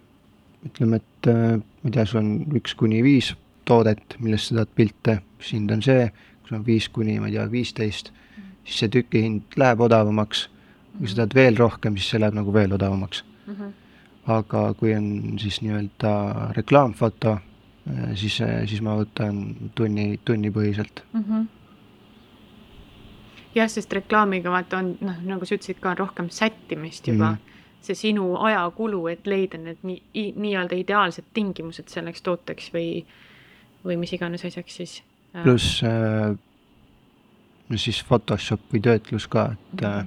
ütleme, et ma ei tea, sul on üks kuni viis toodet, millest sa tahad pilte, siis hind on see, kui sul on viis kuni, ma ei tea, viisteist, siis see tükihind läheb odavamaks. kui sa tahad veel rohkem, siis see läheb nagu veel odavamaks mm. -hmm. aga kui on siis nii-öelda reklaamfoto, äh, siis, äh, siis ma võtan tunni, tunnipõhiselt mm. -hmm jah, sest reklaamiga vaata on noh, nagu sa ütlesid ka, on rohkem sättimist juba mm see sinu ajakulu, et leida need nii, nii-öelda ideaalsed tingimused selleks tooteks või, või mis iganes asjaks siis. Äh. pluss äh, siis Photoshop või töötlus ka, et mm -hmm. äh,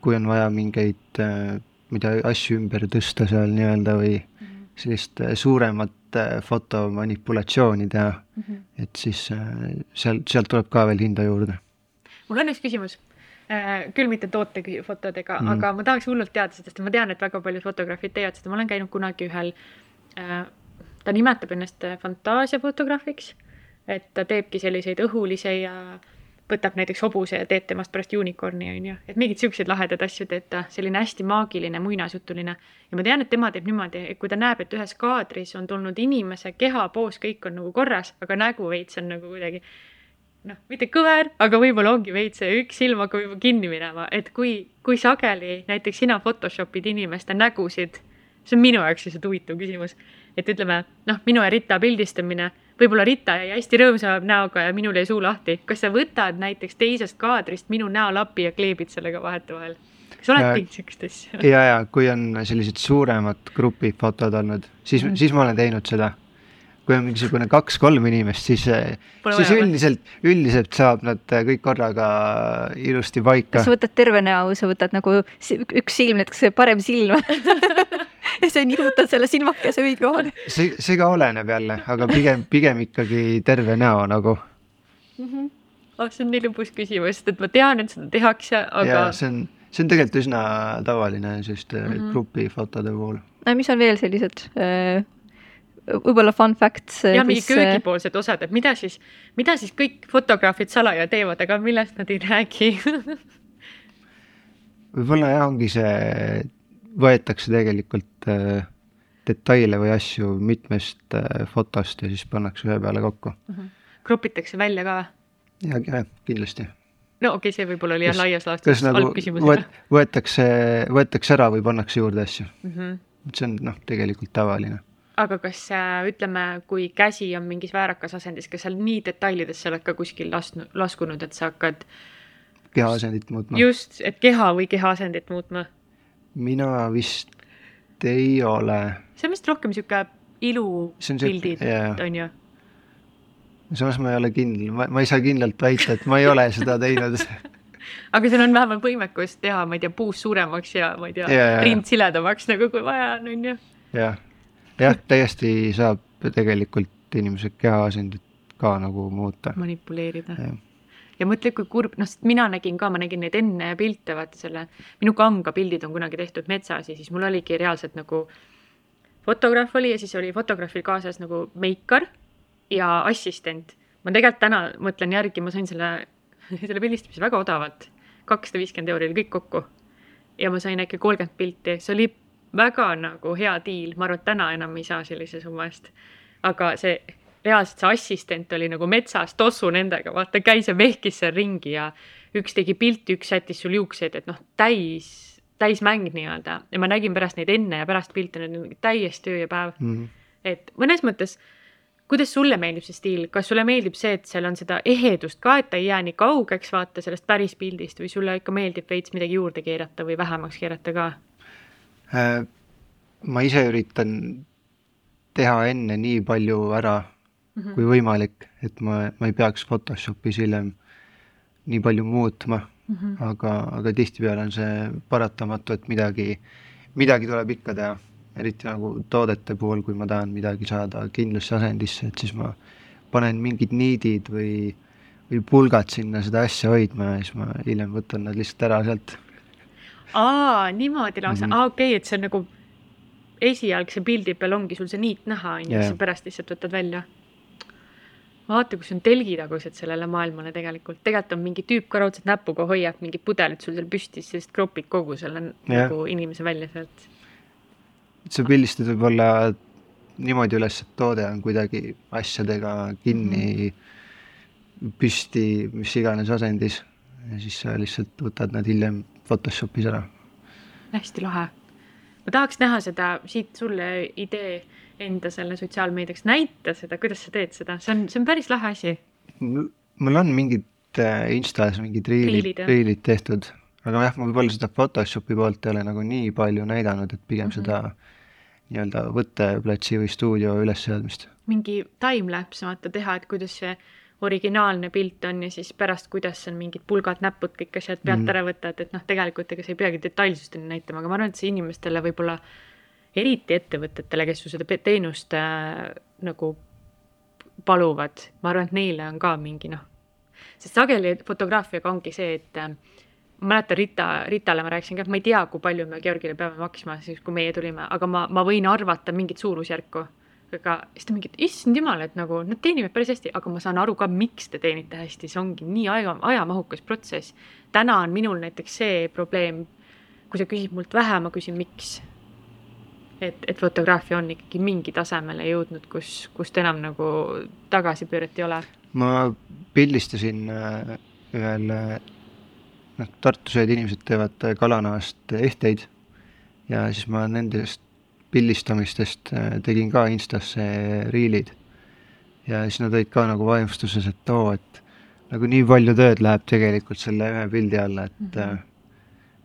kui on vaja mingeid äh,, mida asju ümber tõsta seal nii-öelda või mm -hmm. sellist äh, suuremat äh, fotomanipulatsiooni teha mm, -hmm. et siis äh, seal, sealt tuleb ka veel hinda juurde. mul on üks küsimus Äh, küll mitte tootefotodega mm., aga ma tahaks hullult teada sest ma tean, et väga paljud fotograafid teevad seda, ma olen käinud kunagi ühel äh,, ta nimetab ennast fantaasiafotograafiks, et ta teebki selliseid õhulisi ja võtab näiteks hobuse ja teeb temast pärast unicorn'i, on ju, et mingeid siukseid lahedaid asju teeb ta, selline hästi maagiline, muinasjutuline. ja ma tean, et tema teeb niimoodi, et kui ta näeb, et ühes kaadris on tulnud inimese keha, poos, kõik on nagu korras, aga nägu veits on nagu kuidagi noh, mitte kõver, aga võib-olla ongi veits see üks silm hakkab juba kinni minema, et kui, kui sageli näiteks sina Photoshopid inimeste nägusid, see on minu jaoks lihtsalt huvitav küsimus, et ütleme, noh, minu ja Rita pildistamine, võib-olla Rita jäi hästi rõõmsa näoga ja minul jäi suu lahti, kas sa võtad näiteks teisest kaadrist minu näolapi ja kleebid sellega vahetevahel? kas oled teinud siukest asja? ja, ja kui on sellised suuremad grupifotod olnud, siis mm, -hmm. siis ma olen teinud seda kui on mingisugune kaks-kolm inimest, siis, siis üldiselt, üldiselt saab nad kõik korraga ilusti paika. sa võtad terve näo, sa võtad nagu üks silm, näiteks see parem silm [laughs] ja sa nihutad selle silmakese õige kohale. see, see ka oleneb jälle, aga pigem, pigem ikkagi terve näo nagu mm. -hmm. oh, see on nii lõbus küsimus, sest et ma tean, et seda tehakse, aga. see on, see on tegelikult üsna tavaline selliste mm -hmm. grupifotode puhul. mis on veel sellised äh, võib-olla fun facts. ja mingi äh, köögipoolsed osad, et mida siis, mida siis kõik fotograafid salaja teevad, aga millest nad ei räägi [laughs] võib-olla jah, ongi see, võetakse tegelikult äh, detaile või asju mitmest äh, fotost ja siis pannakse ühe peale kokku uh. Mhm. -huh. kropitakse välja ka või? ja, ja kindlasti. no okei okay,, see võib-olla oli jah laias laastus nagu halb küsimus võet,. võetakse, võetakse ära või pannakse juurde asju uh. Mhm. -huh. see on noh, tegelikult tavaline aga kas ütleme, kui käsi on mingis väärakas asendis, kas seal nii detailidesse oled ka kuskil lasknud, laskunud, et sa hakkad kehaasendit muutma? just, et keha või kehaasendit muutma? mina vist ei ole. see on vist rohkem sihuke ilupildid, on ju? samas ma ei ole kindel, ma, ma ei saa kindlalt väita, et ma ei ole seda teinud [laughs] aga sul on vähemalt võimekus teha, ma ei tea, puust suuremaks ja ma ei tea, rind siledamaks nagu kui vaja on, on ju. jah jah, täiesti saab tegelikult inimese kehaasendit ka nagu muuta. manipuleerida. ja mõtle, kui kurb, noh, sest mina nägin ka, ma nägin neid enne pilte, vaata selle, minu kanga pildid on kunagi tehtud metsas ja siis mul oligi reaalselt nagu fotograaf oli ja siis oli fotograafil kaasas nagu meikar ja assistent ma tegelikult täna mõtlen järgi, ma sain selle, [laughs] selle pildistamise väga odavalt, kakssada viiskümmend euri oli kõik kokku. ja ma sain äkki kolmkümmend pilti, see oli väga nagu hea diil, ma arvan, et täna enam ei saa sellise summa eest. aga see, reaalselt see assistent oli nagu metsas tossu nendega, vaata, käis ja vehkis seal ringi ja üks tegi pilti, üks sättis sul juukseid, et noh, täis, täismäng nii-öelda ja ma nägin pärast neid enne ja pärast pilte, need on täiesti öö ja päev mm. -hmm. et mõnes mõttes kuidas sulle meeldib see stiil, kas sulle meeldib see, et seal on seda ehedust ka, et ta ei jää nii kaugeks, vaata sellest päris pildist või sulle ikka meeldib veits midagi juurde keerata või vähemaks keerata ka? Äh, ma ise üritan teha enne nii palju ära mm -hmm. kui võimalik, et ma, ma ei peaks Photoshopis hiljem nii palju muutma mm, -hmm. aga, aga tihtipeale on see paratamatu, et midagi, midagi tuleb ikka teha eriti nagu toodete puhul, kui ma tahan midagi saada kindlasse asendisse, et siis ma panen mingid niidid või, või pulgad sinna seda asja hoidma ja siis ma hiljem võtan nad lihtsalt ära sealt. Aa, niimoodi lausa mm, -hmm. aa okei okay,, et see on nagu esialgse pildi peal ongi sul see niit näha, on ju, siis sa pärast lihtsalt võtad välja. vaata, kus on telgitagused sellele maailmale tegelikult, tegelikult on mingi tüüp ka raudselt näpuga hoiab mingit pudelit sul seal püsti, siis kropib kogu selle nagu inimese välja sealt sa pildistad võib-olla niimoodi üles, et toode on kuidagi asjadega kinni mm., püsti, mis iganes asendis ja siis sa lihtsalt võtad nad hiljem Photoshopis ära. hästi lahe. ma tahaks näha seda, siit sulle idee enda selle sotsiaalmeediaks, näita seda, kuidas sa teed seda, see on, see on päris lahe asi. mul on mingid äh, Instas mingid riilid, riilid tehtud, aga jah, ma võib-olla seda Photoshopi poolt ei ole nagu nii palju näidanud, et pigem mm -hmm. seda nii-öelda võtteplatsi või stuudio ülesseadmist. mingi timelapse vaata teha, et kuidas see originaalne pilt on ja siis pärast, kuidas on mingid pulgad, näpud, kõik asjad pealt mm. ära võtad, et noh, tegelikult ega sa ei peagi detailsusteni näitama, aga ma arvan, et see inimestele võib-olla, eriti ettevõtetele, kes su seda teenust äh, nagu paluvad, ma arvan, et neile on ka mingi noh, sest sageli fotograafiaga ongi see, et äh, ma mäletan Rita, Ritale ma rääkisin ka, et ma ei tea, kui palju me Georgile peame maksma siis, kui meie tulime, aga ma, ma võin arvata mingit suurusjärku. Aga siis ta mingi, issand jumal, et nagu nad teenivad päris hästi, aga ma saan aru ka, miks te teenite hästi, see ongi nii aja, ajamahukas protsess. täna on minul näiteks see probleem, kui sa küsid mult vähe, ma küsin, miks. et, et fotograafia on ikkagi mingi tasemele jõudnud, kus, kust enam nagu tagasipööret ei ole. ma pildistasin äh, ühel noh, Tartus ühed inimesed teevad äh, kalanahast ehteid ja siis ma nendest pildistamistest äh, tegin ka Instasse riilid. ja siis nad olid ka nagu vaimustuses, et oo, et nagu nii palju tööd läheb tegelikult selle ühe pildi alla, et mm -hmm.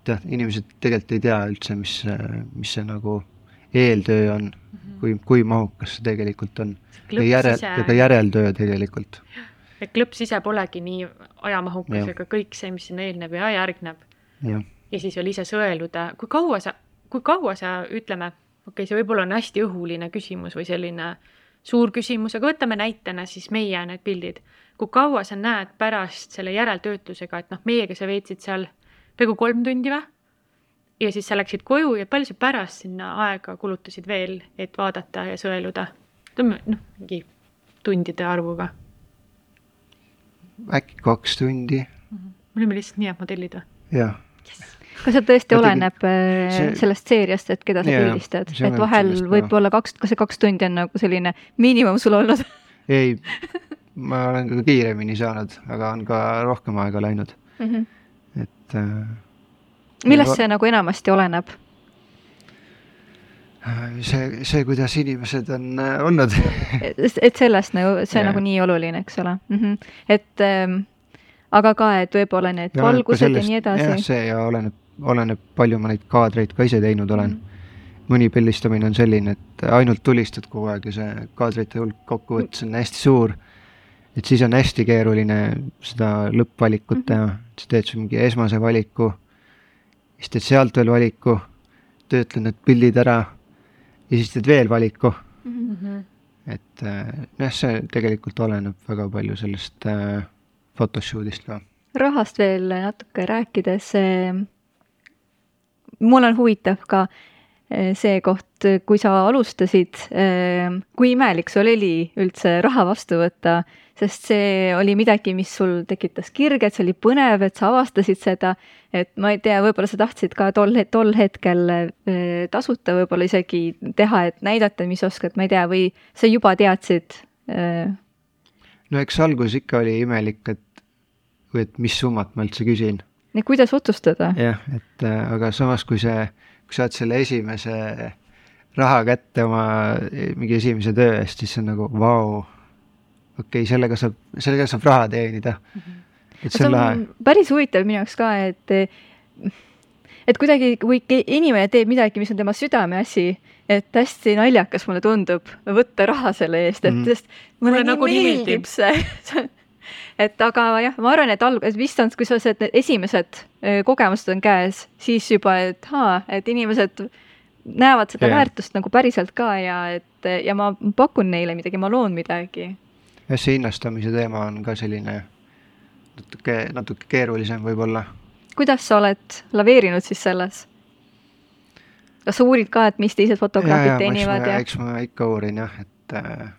jah, inimesed tegelikult ei tea üldse, mis, mis see nagu eeltöö on mm, -hmm. kui, kui mahukas see tegelikult on. ja järel, ja ka järeltöö tegelikult et klõps ise polegi nii ajamahukas, aga kõik see, mis sinna eelneb ja järgneb. ja siis veel ise sõeluda, kui kaua sa, kui kaua sa, ütleme, okei okay,, see võib-olla on hästi õhuline küsimus või selline suur küsimus, aga võtame näitena siis meie need pildid. kui kaua sa näed pärast selle järeltöötlusega, et noh, meiega sa veetsid seal peaaegu kolm tundi või? ja siis sa läksid koju ja palju sa pärast sinna aega kulutasid veel, et vaadata ja sõeluda? ütleme noh, mingi tundide arvuga äkki kaks tundi mm. -hmm. me olime lihtsalt nii head modellid või? jah yes.. Kas see tõesti oleneb. Äh, see... sellest seeriast, et keda sa pildistad, et vahel võib-olla kaks, kas see kaks tundi on nagu selline miinimum sul olnud [laughs] ei, ma olen ka kiiremini saanud, aga on ka rohkem aega läinud mm. -hmm. et äh,. millest see nagu enamasti oleneb? see, see, kuidas inimesed on äh, olnud [laughs] et sellest nagu, see on yeah. nagu nii oluline, eks ole mm. -hmm. et ähm, aga ka, et võib-olla need valgused ja nii edasi. see ja oleneb, oleneb, palju ma neid kaadreid ka ise teinud olen mm. -hmm. mõni pildistamine on selline, et ainult tulistad kogu aeg ja see kaadrite hulk kokkuvõttes on hästi suur. et siis on hästi keeruline seda lõppvalikut mm -hmm. teha, sa teed sul mingi esmase valiku, siis teed sealt veel valiku, töötled need pildid ära ja siis teed veel valiku mm. -hmm. et jah, see tegelikult oleneb väga palju sellest äh, photoshoot'ist ka. rahast veel natuke rääkides, mul on huvitav ka, eh, see koht, kui sa alustasid, eh, kui imelik sul oli üldse raha vastu võtta, sest see oli midagi, mis sul tekitas kirge, et see oli põnev, et sa avastasid seda, et ma ei tea, võib-olla sa tahtsid ka tol, tol hetkel eh, tasuta võib-olla isegi teha, et näidata, mis oskad, ma ei tea, või sa juba teadsid? no eks alguses ikka oli imelik, et, et mis summat ma üldse küsin nii kuidas otsustada? jah, et äh, aga samas, kui see, kui saad selle esimese raha kätte oma eh, mingi esimese töö eest, siis see on nagu vau, okei okay,, sellega saab, sellega saab raha teenida. -hmm. et see on lahe. päris huvitav minu jaoks ka, et et kuidagi, kui inimene teeb midagi, mis on tema südameasi, et hästi naljakas mulle tundub võtta raha selle eest, et mm. sest mulle, mulle nii nagu meeldib see [laughs] et aga jah, ma arvan, et alg-, vist on, kui sellised need esimesed kogemused on käes, siis juba, et aa, et inimesed näevad seda yeah. väärtust nagu päriselt ka ja et ja ma pakun neile midagi, ma loon midagi. jah, see hinnastamise teema on ka selline natuke, natuke keerulisem võib-olla. kuidas sa oled laveerinud siis selles? kas sa uurid ka, et mis teised fotograafid ja, teenivad ja? eks ma ikka uurin jah, et äh,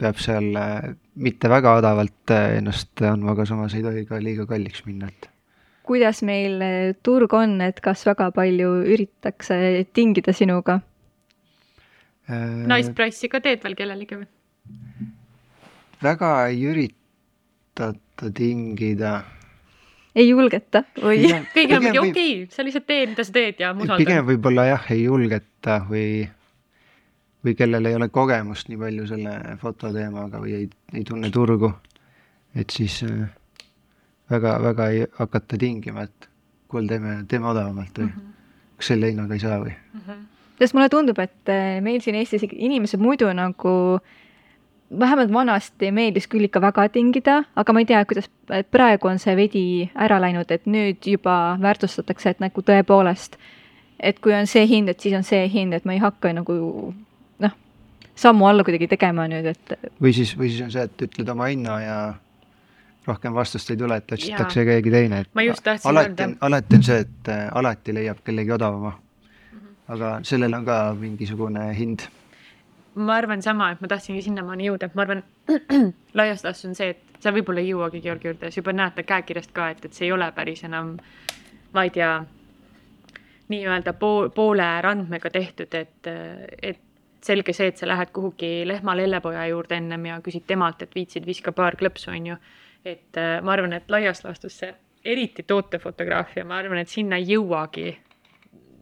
peab seal äh, mitte väga odavalt äh, ennast andma, aga samas ei tohi ka liiga kalliks minna, et. kuidas meil äh, turg on, et kas väga palju üritatakse tingida sinuga äh,? Nice price'i ka teed veel kellelegi või? väga ei üritata tingida. ei julgeta või? kõigil on mingi okei okay,, sa lihtsalt tee, mida sa teed ja ma usaldan. pigem võib-olla jah, ei julgeta või või kellel ei ole kogemust nii palju selle fototeemaga või ei, ei tunne turgu, et siis väga-väga äh, ei hakata tingima, et kuule, teeme, teeme odavamalt või mm -hmm. kas selle hinnaga ei saa või mm. -hmm. sest mulle tundub, et äh, meil siin Eestis inimesed muidu nagu vähemalt vanasti meeldis küll ikka väga tingida, aga ma ei tea, kuidas praegu on see veidi ära läinud, et nüüd juba väärtustatakse, et nagu tõepoolest, et kui on see hind, et siis on see hind, et ma ei hakka nagu sammu alla kuidagi tegema nüüd, et. või siis, või siis on see, et ütled oma hinna ja rohkem vastust ei tule, et otsitakse keegi teine, et. ma just tahtsin alati on, alati on see, et äh, alati leiab kellegi odavama mm. -hmm. aga sellel on ka mingisugune hind. ma arvan sama, et ma tahtsingi sinnamaani jõuda, et ma arvan [clears throat] laias laastus on see, et sa võib-olla ei jõuagi Georgi juurde, sa juba näed ta käekirjast ka, et, et see ei ole päris enam, ma ei tea, nii-öelda pool, poole randmega tehtud, et, et selge see, et sa lähed kuhugi lehma lellepoja juurde ennem ja küsid temalt, et viitsid, viska paar klõpsu, on ju. et äh, ma arvan, et laias laastus see, eriti tootefotograafia, ma arvan, et sinna ei jõuagi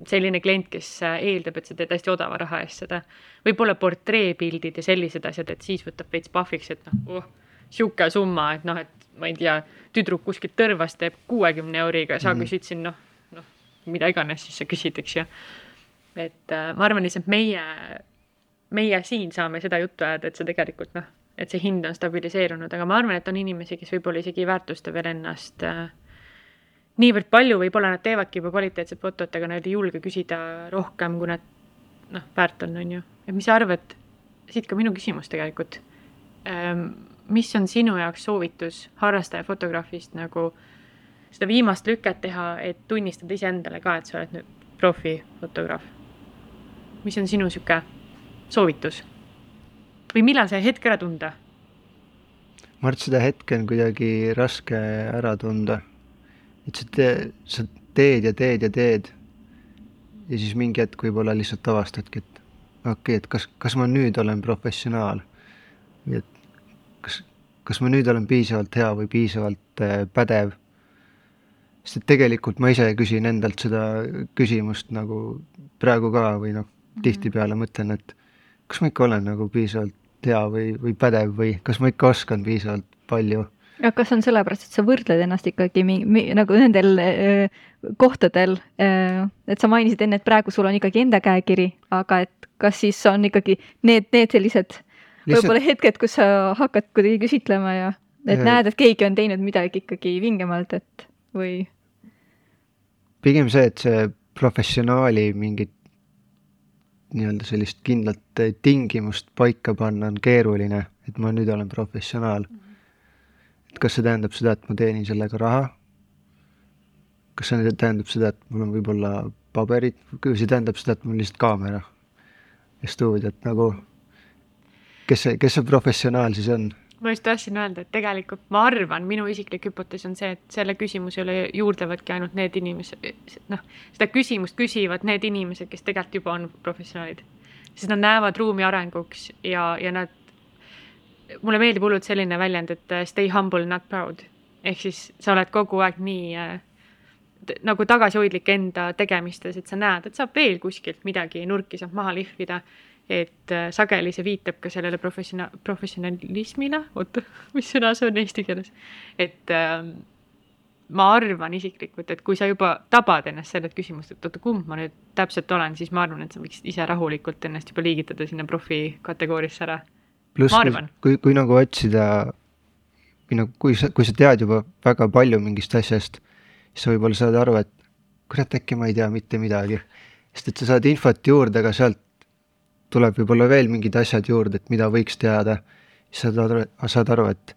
selline klient, kes äh, eeldab, et sa teed hästi odava raha eest seda. võib-olla portreepildid ja sellised asjad, et siis võtab veits pahviks, et noh, oh, sihuke summa, et noh, et ma ei tea, tüdruk kuskilt tõrvast teeb kuuekümne euriga ja sa mm -hmm. küsid siin noh, noh, mida iganes siis sa küsid, eks ju. et äh, ma arvan lihtsalt meie meie siin saame seda juttu ajada, et see tegelikult noh, et see hind on stabiliseerunud, aga ma arvan, et on inimesi, kes võib-olla isegi ei väärtusta veel ennast äh, niivõrd palju, võib-olla nad teevadki juba kvaliteetset fotot, aga nad ei julge küsida rohkem, kui nad noh, väärt on, on ju. et mis sa arvad, siit ka minu küsimus tegelikult ähm,, mis on sinu jaoks soovitus harrastaja fotograafist nagu seda viimast lüket teha, et tunnistada iseendale ka, et sa oled nüüd profifotograaf? mis on sinu sihuke soovitus? või millal see hetk ära tunda? ma arvan, et seda hetke on kuidagi raske ära tunda. et sa teed, sa teed ja teed ja teed. ja siis mingi hetk võib-olla lihtsalt avastadki, et okei okay,, et kas, kas ma nüüd olen professionaal et kas, kas ma nüüd olen piisavalt hea või piisavalt äh, pädev. sest et tegelikult ma ise küsin endalt seda küsimust nagu praegu ka või noh, tihtipeale mõtlen, et kas ma ikka olen nagu piisavalt hea või, või pädev või kas ma ikka oskan piisavalt palju? aga kas on sellepärast, et sa võrdled ennast ikkagi mi, mi, nagu nendel äh, kohtadel äh,, et sa mainisid enne, et praegu sul on ikkagi enda käekiri, aga et kas siis on ikkagi need, need sellised võib-olla hetked, kus sa hakkad kuidagi küsitlema ja et äh, näed, et keegi on teinud midagi ikkagi vingemalt, et või? pigem see, et see professionaali mingit nii-öelda sellist kindlat tingimust paika panna on keeruline, et ma nüüd olen professionaal. et kas see tähendab seda, et ma teenin sellega raha? kas see tähendab seda, et mul on võib-olla paberit, see tähendab seda, et mul lihtsalt kaamera ja stuudiot nagu. kes see, kes see professionaal siis on? Ma just tahtsin öelda, et tegelikult ma arvan, minu isiklik hüpotees on see, et selle küsimusele juurdlevadki ainult need inimesed, noh, seda küsimust küsivad need inimesed, kes tegelikult juba on professionaalid. sest nad näevad ruumi arenguks ja, ja nad, mulle meeldib hullult selline väljend, et stay humble, not proud. ehk siis sa oled kogu aeg nii äh, nagu tagasihoidlik enda tegemistes, et sa näed, et saab veel kuskilt midagi nurki saab maha lihvida. Et äh, sageli see viitab ka sellele professiona-, professionalismile, oota, [laughs] mis sõna see on eesti keeles, et äh, ma arvan isiklikult, et kui sa juba tabad ennast sellelt küsimust, et oota, kumb ma nüüd täpselt olen, siis ma arvan, et sa võiksid ise rahulikult ennast juba liigitada sinna profi kategooriasse ära. pluss, kui, kui nagu otsida või nagu, kui sa, kui sa tead juba väga palju mingist asjast, siis sa võib-olla saad aru, et kurat, äkki ma ei tea mitte midagi. sest et sa saad infot juurde, aga sealt tuleb võib-olla veel mingid asjad juurde, et mida võiks teada, siis saad aru, saad aru, et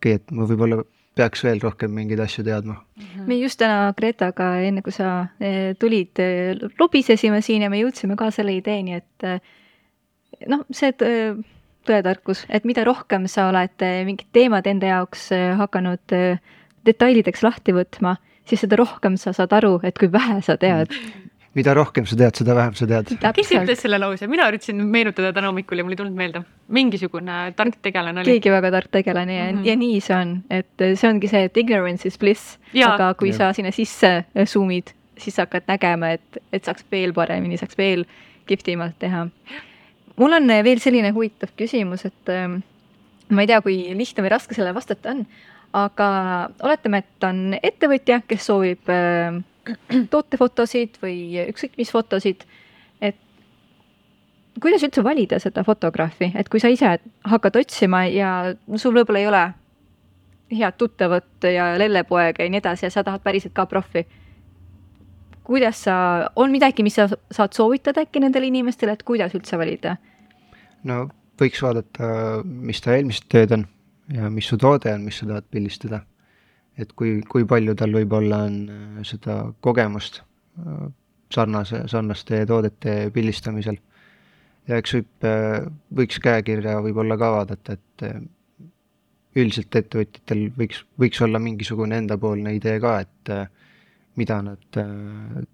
okei okay,, et ma võib-olla peaks veel rohkem mingeid asju teadma. Mhm. me just täna Gretaga, enne kui sa eh, tulid, eh, lobisesime siin ja me jõudsime ka selle ideeni, et eh, noh, see tõetarkus, et mida rohkem sa oled mingid teemad enda jaoks hakanud detailideks lahti võtma, siis seda rohkem sa saad aru, et kui vähe sa tead mida rohkem sa tead, seda vähem sa tead. kes ütles selle lause, mina üritasin meenutada täna hommikul ja mul ei tulnud meelde. mingisugune tark tegelane oli. keegi väga tark tegelane ja mm, -hmm. ja nii see on, et see ongi see, et ignorance is bliss, aga kui ja. sa sinna sisse zoom'id, siis sa hakkad nägema, et, et saaks veel paremini, saaks veel kihvtimalt teha. mul on veel selline huvitav küsimus, et ähm, ma ei tea, kui lihtne või raske sellele vastata on, aga oletame, et on ettevõtja, kes soovib äh, tootefotosid või ükskõik mis fotosid, et kuidas üldse valida seda fotograafi, et kui sa ise hakkad otsima ja sul võib-olla ei ole head tuttavat ja lellepoega ja nii edasi ja sa tahad päriselt ka profi. kuidas sa, on midagi, mis sa saad soovitada äkki nendele inimestele, et kuidas üldse valida? no võiks vaadata, mis ta eelmised tööd on ja mis su toode on, mis sa tahad pildistada et kui, kui palju tal võib-olla on äh, seda kogemust äh, sarnase, sarnaste toodete pildistamisel. ja eks võib, äh, võiks käekirja võib-olla ka vaadata, et üldiselt ettevõtjatel võiks, võiks olla mingisugune endapoolne idee ka, et mida nad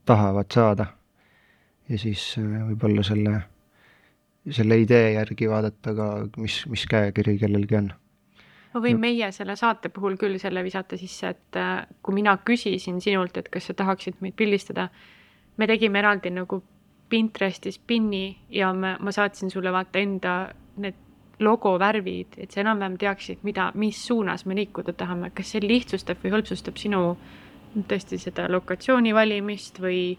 tahavad saada. ja siis võib-olla selle, selle idee järgi vaadata ka, mis, mis käekiri kellelgi on ma võin meie selle saate puhul küll selle visata sisse, et äh, kui mina küsisin sinult, et kas sa tahaksid meid pildistada, me tegime eraldi nagu Pinterestis pinni ja me, ma saatsin sulle vaata enda need logo värvid, et sa enam-vähem teaksid, mida, mis suunas me liikuda tahame, kas see lihtsustab või hõlpsustab sinu tõesti seda lokatsiooni valimist või,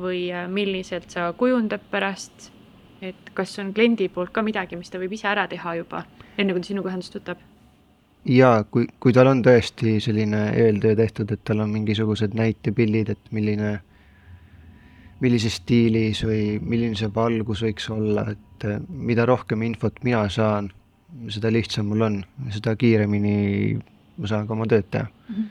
või äh, milliselt sa kujundad pärast, et kas on kliendi poolt ka midagi, mis ta võib ise ära teha juba, enne kui ta sinuga ühendust võtab jaa, kui, kui tal on tõesti selline eeltöö tehtud, et tal on mingisugused näitepildid, et milline, millises stiilis või milline see valgus võiks olla, et eh, mida rohkem infot mina saan, seda lihtsam mul on, seda kiiremini ma saan ka oma tööd teha mm. -hmm.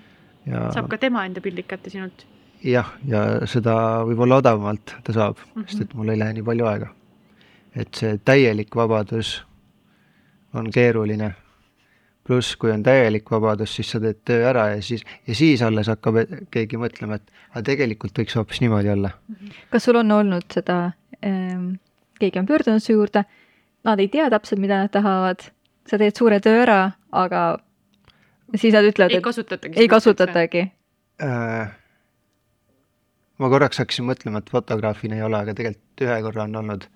ja saab ka tema enda pildid kätte sinult? jah, ja seda võib-olla odavamalt ta saab mm, -hmm. sest et mul ei lähe nii palju aega. et see täielik vabadus on keeruline pluss, kui on täielik vabadus, siis sa teed töö ära ja siis, ja siis alles hakkab keegi mõtlema, et aga tegelikult võiks hoopis niimoodi olla. kas sul on olnud seda ähm,, keegi on pöördunud su juurde, nad ei tea täpselt, mida nad tahavad, sa teed suure töö ära, aga siis nad ütlevad, et kasutatagi ei kasutatagi äh,. ma korraks hakkasin mõtlema, et fotograafina ei ole, aga tegelikult ühe korra on olnud,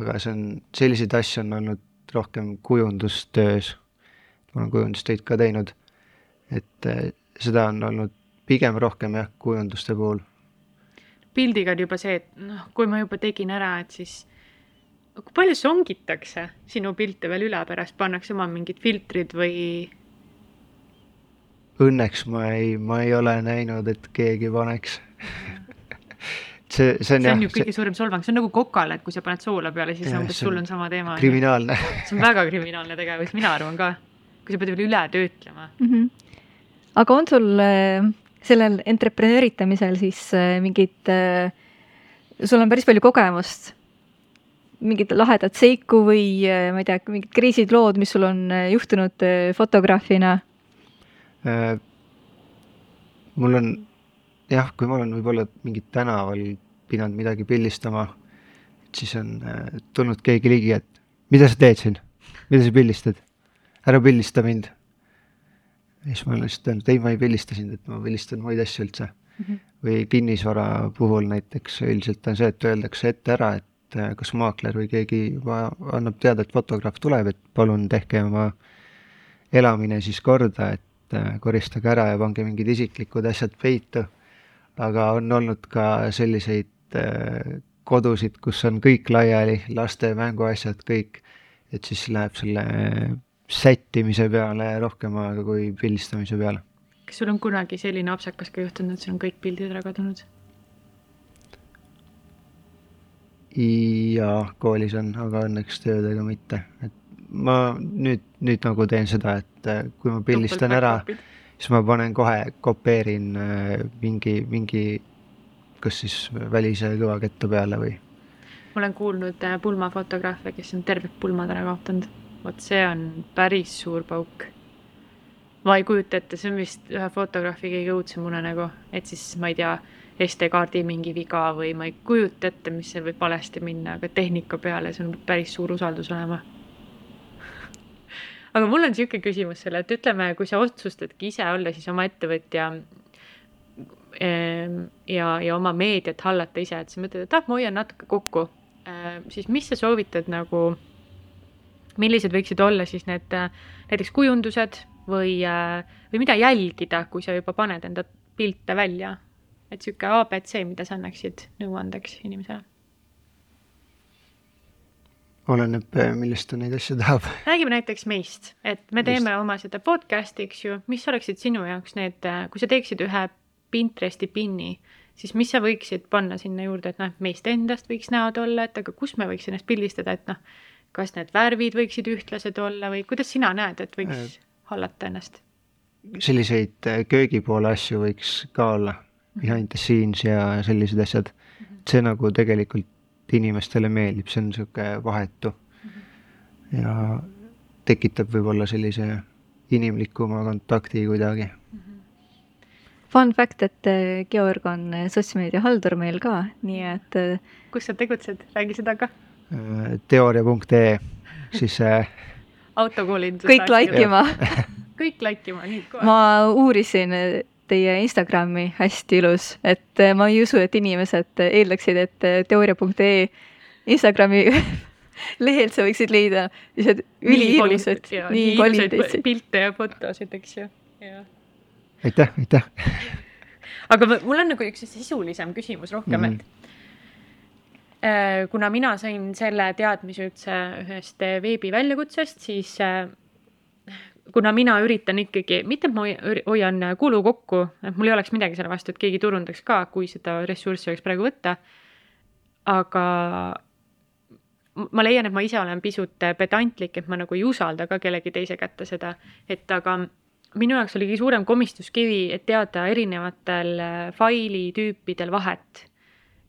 aga see on, selliseid asju on olnud rohkem kujundustöös ma olen kujundustöid ka teinud, et eh, seda on olnud pigem rohkem jah, kujunduste puhul. pildiga on juba see, et noh, kui ma juba tegin ära, et siis kui palju songitakse sinu pilte veel üle pärast, pannakse oma mingid filtrid või? Õnneks ma ei, ma ei ole näinud, et keegi paneks [laughs] see, see on see on ju kõige see... suurem solvang, see on nagu kokale, et kui sa paned soola peale, siis umbes sul on sama teema. kriminaalne see on väga kriminaalne tegevus, mina arvan ka kui sa pead veel üle töötlema mm. -hmm. aga on sul äh, sellel entreprenööritamisel siis äh, mingid äh, sul on päris palju kogemust, mingit lahedat seiku või ma ei tea, mingid kriisid, lood, mis sul on juhtunud fotograafina? Äh, mul on jah, kui ma olen võib-olla mingit tänaval pidanud midagi pildistama, et siis on tulnud keegi ligi, et mida sa teed siin, mida sa pildistad, ära pildista mind. ja siis ma olen lihtsalt öelnud, ei, ma ei pildista sind, et ma pildistan muid asju üldse mm. -hmm. või kinnisvara puhul näiteks üldiselt on see, et öeldakse ette ära, et äh, kas maakler või keegi juba annab teada, et fotograaf tuleb, et palun tehke oma elamine siis korda, et äh, koristage ära ja pange mingid isiklikud asjad peitu. aga on olnud ka selliseid äh, kodusid, kus on kõik laiali, laste mänguasjad, kõik, et siis läheb selle sättimise peale rohkem aega kui pildistamise peale. kas sul on kunagi selline apsakas ka juhtunud, et sul on kõik pildid ära kadunud? jaa, koolis on, aga õnneks töödega mitte, et ma nüüd, nüüd nagu teen seda, et äh, kui ma pildistan ära, siis ma panen kohe, kopeerin äh, mingi, mingi kas siis välise kõvaketta peale või ma olen kuulnud äh, pulmafotograafe, kes on terved pulmad ära kaotanud. Vot see on päris suur pauk. ma ei kujuta ette, see on vist ühe fotograafi kõige õudsem unenägu, et siis ma ei tea, SD-kaardi mingi viga või ma ei kujuta ette, mis seal võib valesti minna, aga tehnika peale, see on päris suur usaldus olema. [laughs] aga mul on niisugune küsimus selle, et ütleme, kui sa otsustadki ise olla siis oma ettevõtja ehm, ja, ja oma meediat hallata ise, et sa mõtled, et ah, ma hoian natuke kokku, siis mis sa soovitad nagu, millised võiksid olla siis need näiteks kujundused või, või mida jälgida, kui sa juba paned enda pilte välja? et sihuke abc, mida sa annaksid nõuandeks inimesele? oleneb, millest ta neid asju tahab. [laughs] räägime näiteks meist, et me teeme Meist. oma seda podcast'i, eks ju, mis oleksid sinu jaoks need, kui sa teeksid ühe Pinteresti pinni, siis mis sa võiksid panna sinna juurde, et noh, meist endast võiks näod olla, et aga kus me võiks ennast pildistada, et noh, kas need värvid võiksid ühtlased olla või kuidas sina näed, et võiks äh, hallata ennast? selliseid äh, köögipoole asju võiks ka olla, behind the scenes ja sellised asjad. see nagu tegelikult inimestele meeldib, see on niisugune vahetu ja tekitab võib-olla sellise inimlikuma kontakti kuidagi Fun fact, et äh, Georg on äh, sotsmeediahaldur meil ka, nii et. kus sa tegutsed, räägi seda ka. Teooria.ee, siis autokoolindus. kõik like ima. [laughs] kõik like ima, nii kohe. ma uurisin teie Instagrami, hästi ilus, et äh, ma ei usu, et inimesed eeldaksid, et äh, teooria.ee Instagrami [laughs] lehelt sa võiksid leida lihtsalt üliilusad, nii kvaliteetseid. pilte ja fotosid, eks ju, jah aitäh, aitäh. aga mul on nagu üks sisulisem küsimus rohkem mm, -hmm. et kuna mina sain selle teadmise üldse ühest veebiväljakutsest, siis äh, kuna mina üritan ikkagi, mitte et ma hoian kulu kokku, et mul ei oleks midagi selle vastu, et keegi turundaks ka, kui seda ressurssi oleks praegu võtta. aga ma leian, et ma ise olen pisut pedantlik, et ma nagu ei usalda ka kellegi teise kätte seda, et aga minu jaoks oli kõige suurem komistuskivi, et teada erinevatel äh, failitüüpidel vahet.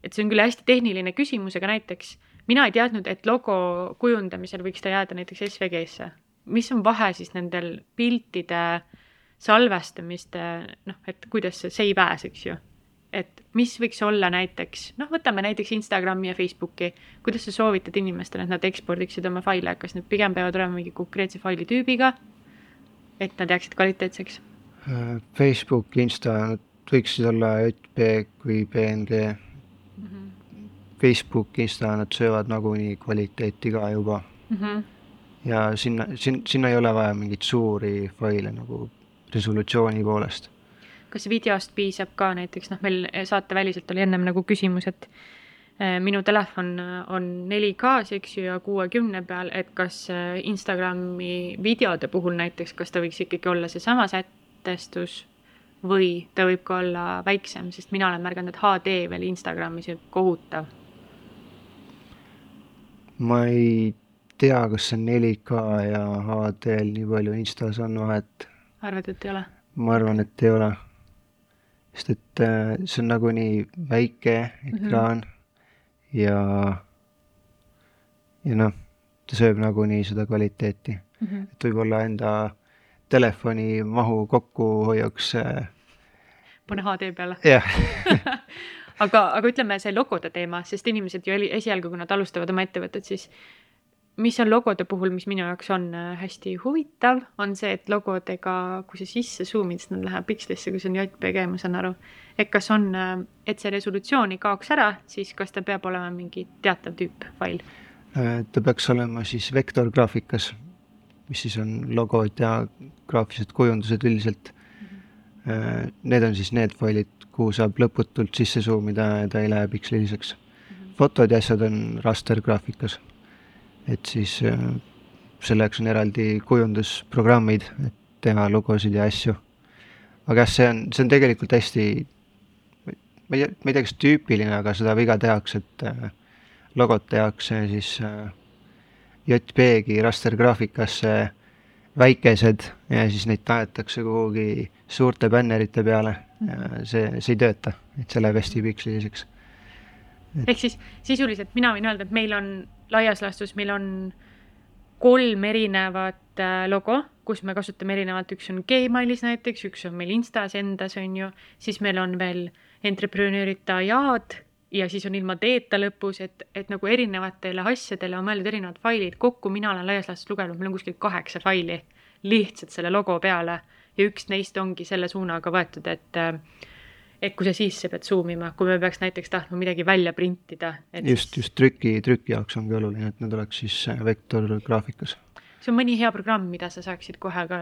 Et see on küll hästi tehniline küsimus, aga näiteks mina ei teadnud, et logo kujundamisel võiks ta jääda näiteks SVG-sse. mis on vahe siis nendel piltide salvestamiste, noh, et kuidas see save as, eks ju. et mis võiks olla näiteks, noh, võtame näiteks Instagrami ja Facebooki, kuidas sa soovitad inimestele, et nad ekspordiksid oma faile, kas need pigem peavad olema mingi konkreetse failitüübiga et nad jääksid kvaliteetseks? Äh, Facebook, Insta, võiksid olla JPEG või PNG mm. -hmm. Facebook, Insta, nad söövad nagunii kvaliteeti ka juba mm. -hmm. ja sinna, sin-, sinna ei ole vaja mingeid suuri faile nagu resolutsiooni poolest. kas videost piisab ka näiteks, noh, meil saateväliselt oli ennem nagu küsimus, et Äh, minu telefon äh, on 4K-s, eks ju, ja kuuekümne peal, et kas äh, Instagrami videode puhul näiteks, kas ta võiks ikkagi olla seesama sätestus või ta võib ka olla väiksem, sest mina olen märganud, et HD veel Instagramis on kohutav. ma ei tea, kas see on 4K ja HD-l nii palju Instas on vahet. arvad, et ei ole? ma arvan, et ei ole. sest et see on nagunii väike ekraan mm. -hmm ja, ja noh, ta sööb nagunii seda kvaliteeti mm. -hmm. et võib-olla enda telefoni mahu kokkuhoiuks äh, pane HD peale. jah [laughs] aga, aga ütleme, see logode teema, sest inimesed ju esialgu, kui nad alustavad oma ettevõtet, siis mis on logode puhul, mis minu jaoks on äh, hästi huvitav, on see, et logodega, kui sa sisse zoom'id, siis nad lähevad pikslisse, kui see on JPG, ma saan aru. et kas on, äh, et see resolutsioon ei kaoks ära, siis kas ta peab olema mingi teatav tüüp fail? ta peaks olema siis vektorgraafikas mis siis on logod ja graafilised kujundused üldiselt mm. -hmm. Need on siis need failid, kuhu saab lõputult sisse zoom ida ja ta ei lähe piksliliseks mm. -hmm. fotod ja asjad on raster graafikas. et siis äh, selle jaoks on eraldi kujundusprogrammid, et teha logosid ja asju. aga jah, see on, see on tegelikult hästi, ma ei tea, ma ei tea, kas tüüpiline, aga seda viga tehakse, et äh, logot tehakse siis äh, JPG rastergraafikasse väikesed ja siis neid tahetakse kuhugi suurte bännerite peale. Ja see, see ei tööta, et see läheb hästi piksliliseks. ehk siis sisuliselt mina võin öelda, et meil on laias laastus, meil on kolm erinevat äh, logo, kus me kasutame erinevalt, üks on Gmailis näiteks, üks on meil Instas endas, on ju, siis meil on veel entreprenörita jaad ja siis on ilma teeta lõpus, et, et nagu erinevatele asjadele on mõeldud erinevad failid, kokku mina olen laias laastus lugenud, meil on kuskil kaheksa faili lihtsalt selle logo peale ja üks neist ongi selle suunaga võetud, et et kui sa sisse pead zoom ima, kui me peaks näiteks tahtma midagi välja printida. just siis..., just trüki, trüki jaoks ongi oluline, et need oleks siis äh, vektorgraafikas. see on mõni hea programm, mida sa saaksid kohe ka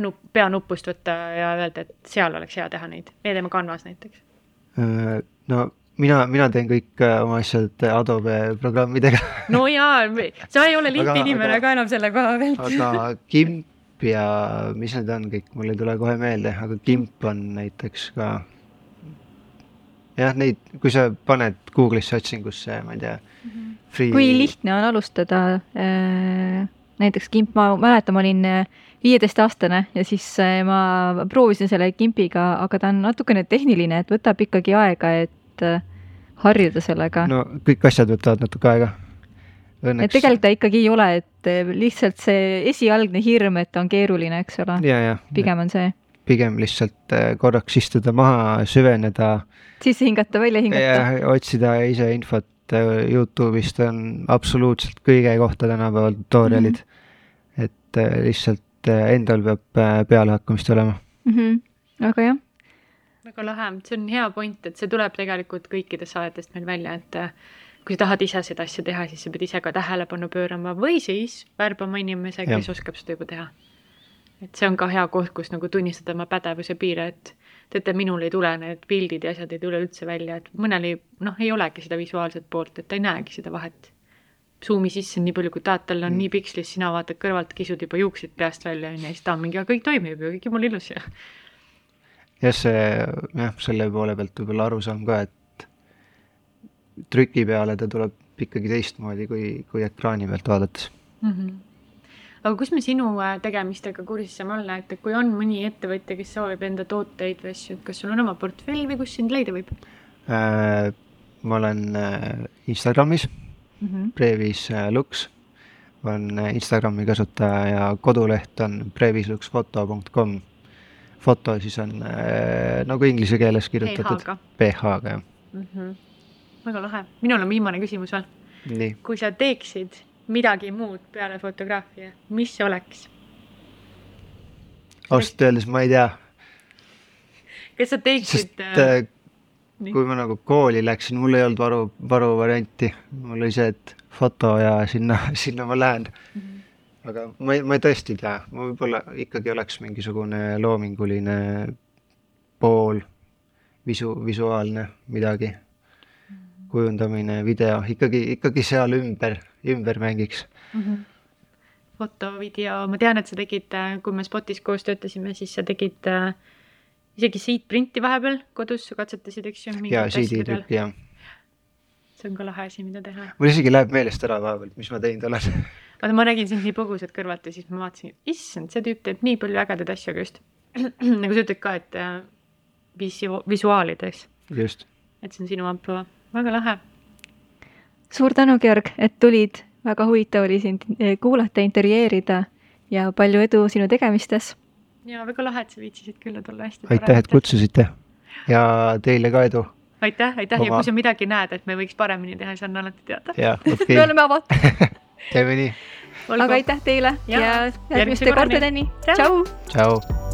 nupp, peanupust võtta ja öelda, et seal oleks hea teha neid, meie teeme Canvas näiteks äh, no mina, mina teen kõik äh, oma asjad Adobe programmidega [laughs] no jaa, sa ei ole lihtinimene ka enam selle koha pealt aga Gimp ja mis need on kõik, mul ei tule kohe meelde, aga Gimp on näiteks ka. jah, neid, kui sa paned Google'isse otsingusse, ma ei tea mm. -hmm. Free... kui lihtne on alustada äh, näiteks Gimp, ma mäletan, ma olin äh, viieteistaastane ja siis äh, ma proovisin selle Gimpiga, aga ta on natukene tehniline, et võtab ikkagi aega, et äh, harjuda sellega. no kõik asjad võtavad natuke aega. et tegelikult ta ikkagi ei ole, et äh, lihtsalt see esialgne hirm, et on keeruline, eks ole. pigem on see. pigem lihtsalt korraks istuda maha, süveneda. sisse hingata, välja hingata. otsida ise infot Youtube'ist on absoluutselt kõige kohta tänapäeval tutorial'id mm. -hmm. et lihtsalt endal peab pealehakkamist olema mm. -hmm. aga jah väga lahe, see on hea point, et see tuleb tegelikult kõikidest saadetest meil välja, et äh, kui sa tahad ise seda asja teha, siis sa pead ise ka tähelepanu pöörama või siis värbama inimese, kes ja. oskab seda juba teha. et see on ka hea koht, kus nagu tunnistada oma pädevuse piire, et teate, minul ei tule need pildid ja asjad ei tule üldse välja, et mõnel ei, noh, ei olegi seda visuaalset poolt, et ta ei näegi seda vahet. Zoom'i sisse nii palju, kui tahad, tal on mm. nii pikslis, sina vaatad kõrvalt, kisud juba juuksed peast välja, on ju, ja siis ta on mingi, kõik toimib ju, kõik mul ilus ja [laughs] jah, see jah, selle poole pealt võib-olla arusaam ka, et trüki peale ta tuleb ikkagi teistmoodi kui, kui ekraani pealt vaadates mm. -hmm. aga kus me sinu äh, tegemistega kursis saame olla, et kui on mõni ettevõtja, kes soovib enda tooteid või asju, et kas sul on oma portfell või kus sind leida võib äh,? ma olen äh, Instagramis mm, -hmm. Brevis äh, Lux, olen äh, Instagrami kasutaja ja koduleht on brevisluxfoto.com foto siis on äh, nagu inglise keeles kirjutatud. PH-ga, jah mm. -hmm. väga lahe, minul on viimane küsimus veel. kui sa teeksid midagi muud peale fotograafia, mis see oleks? ausalt öeldes ma ei tea. kas sa teeksid? sest kui ma nagu kooli läksin, mul ei olnud varu, varuvarianti, mul oli see, et foto ja sinna, [laughs] sinna ma lähen. Mm. -hmm aga ma ei, ma ei tõesti ei tea, ma võib-olla ikkagi oleks mingisugune loominguline pool, visu, visuaalne midagi, kujundamine, video, ikkagi, ikkagi seal ümber, ümber mängiks. Mm. -hmm. foto, video, ma tean, et sa tegid, kui me Spotis koos töötasime, siis sa tegid äh, isegi siitprinti vahepeal kodus, sa katsetasid, eks ju? jaa, siiditrükki, jah see on ka lahe asi, mida teha. mul isegi läheb meelest ära vahepeal, mis ma teinud olen [laughs] vaata, ma nägin sind nii põgusalt kõrvalt ja siis ma vaatasin, issand, see tüüp teeb nii palju ägedaid asju, aga just [clears throat] nagu sa ütled ka, et äh, visu-, visuaalides. just. et see on sinu ampluaa, väga lahe. suur tänu, Georg, et tulid, väga huvitav oli sind eh, kuulata, intervjueerida ja palju edu sinu tegemistes. Ja väga lahe, et sa viitsisid külla tulla, hästi aitäh, et kutsusite ja teile ka edu. aitäh, aitäh Oma... ja kui sa midagi näed, et me võiks paremini teha, siis anna alati teada. [laughs] okay. me oleme avatud [laughs] teeme nii. aga aitäh teile ja, ja järgmiste kordadeni, tšau. tšau.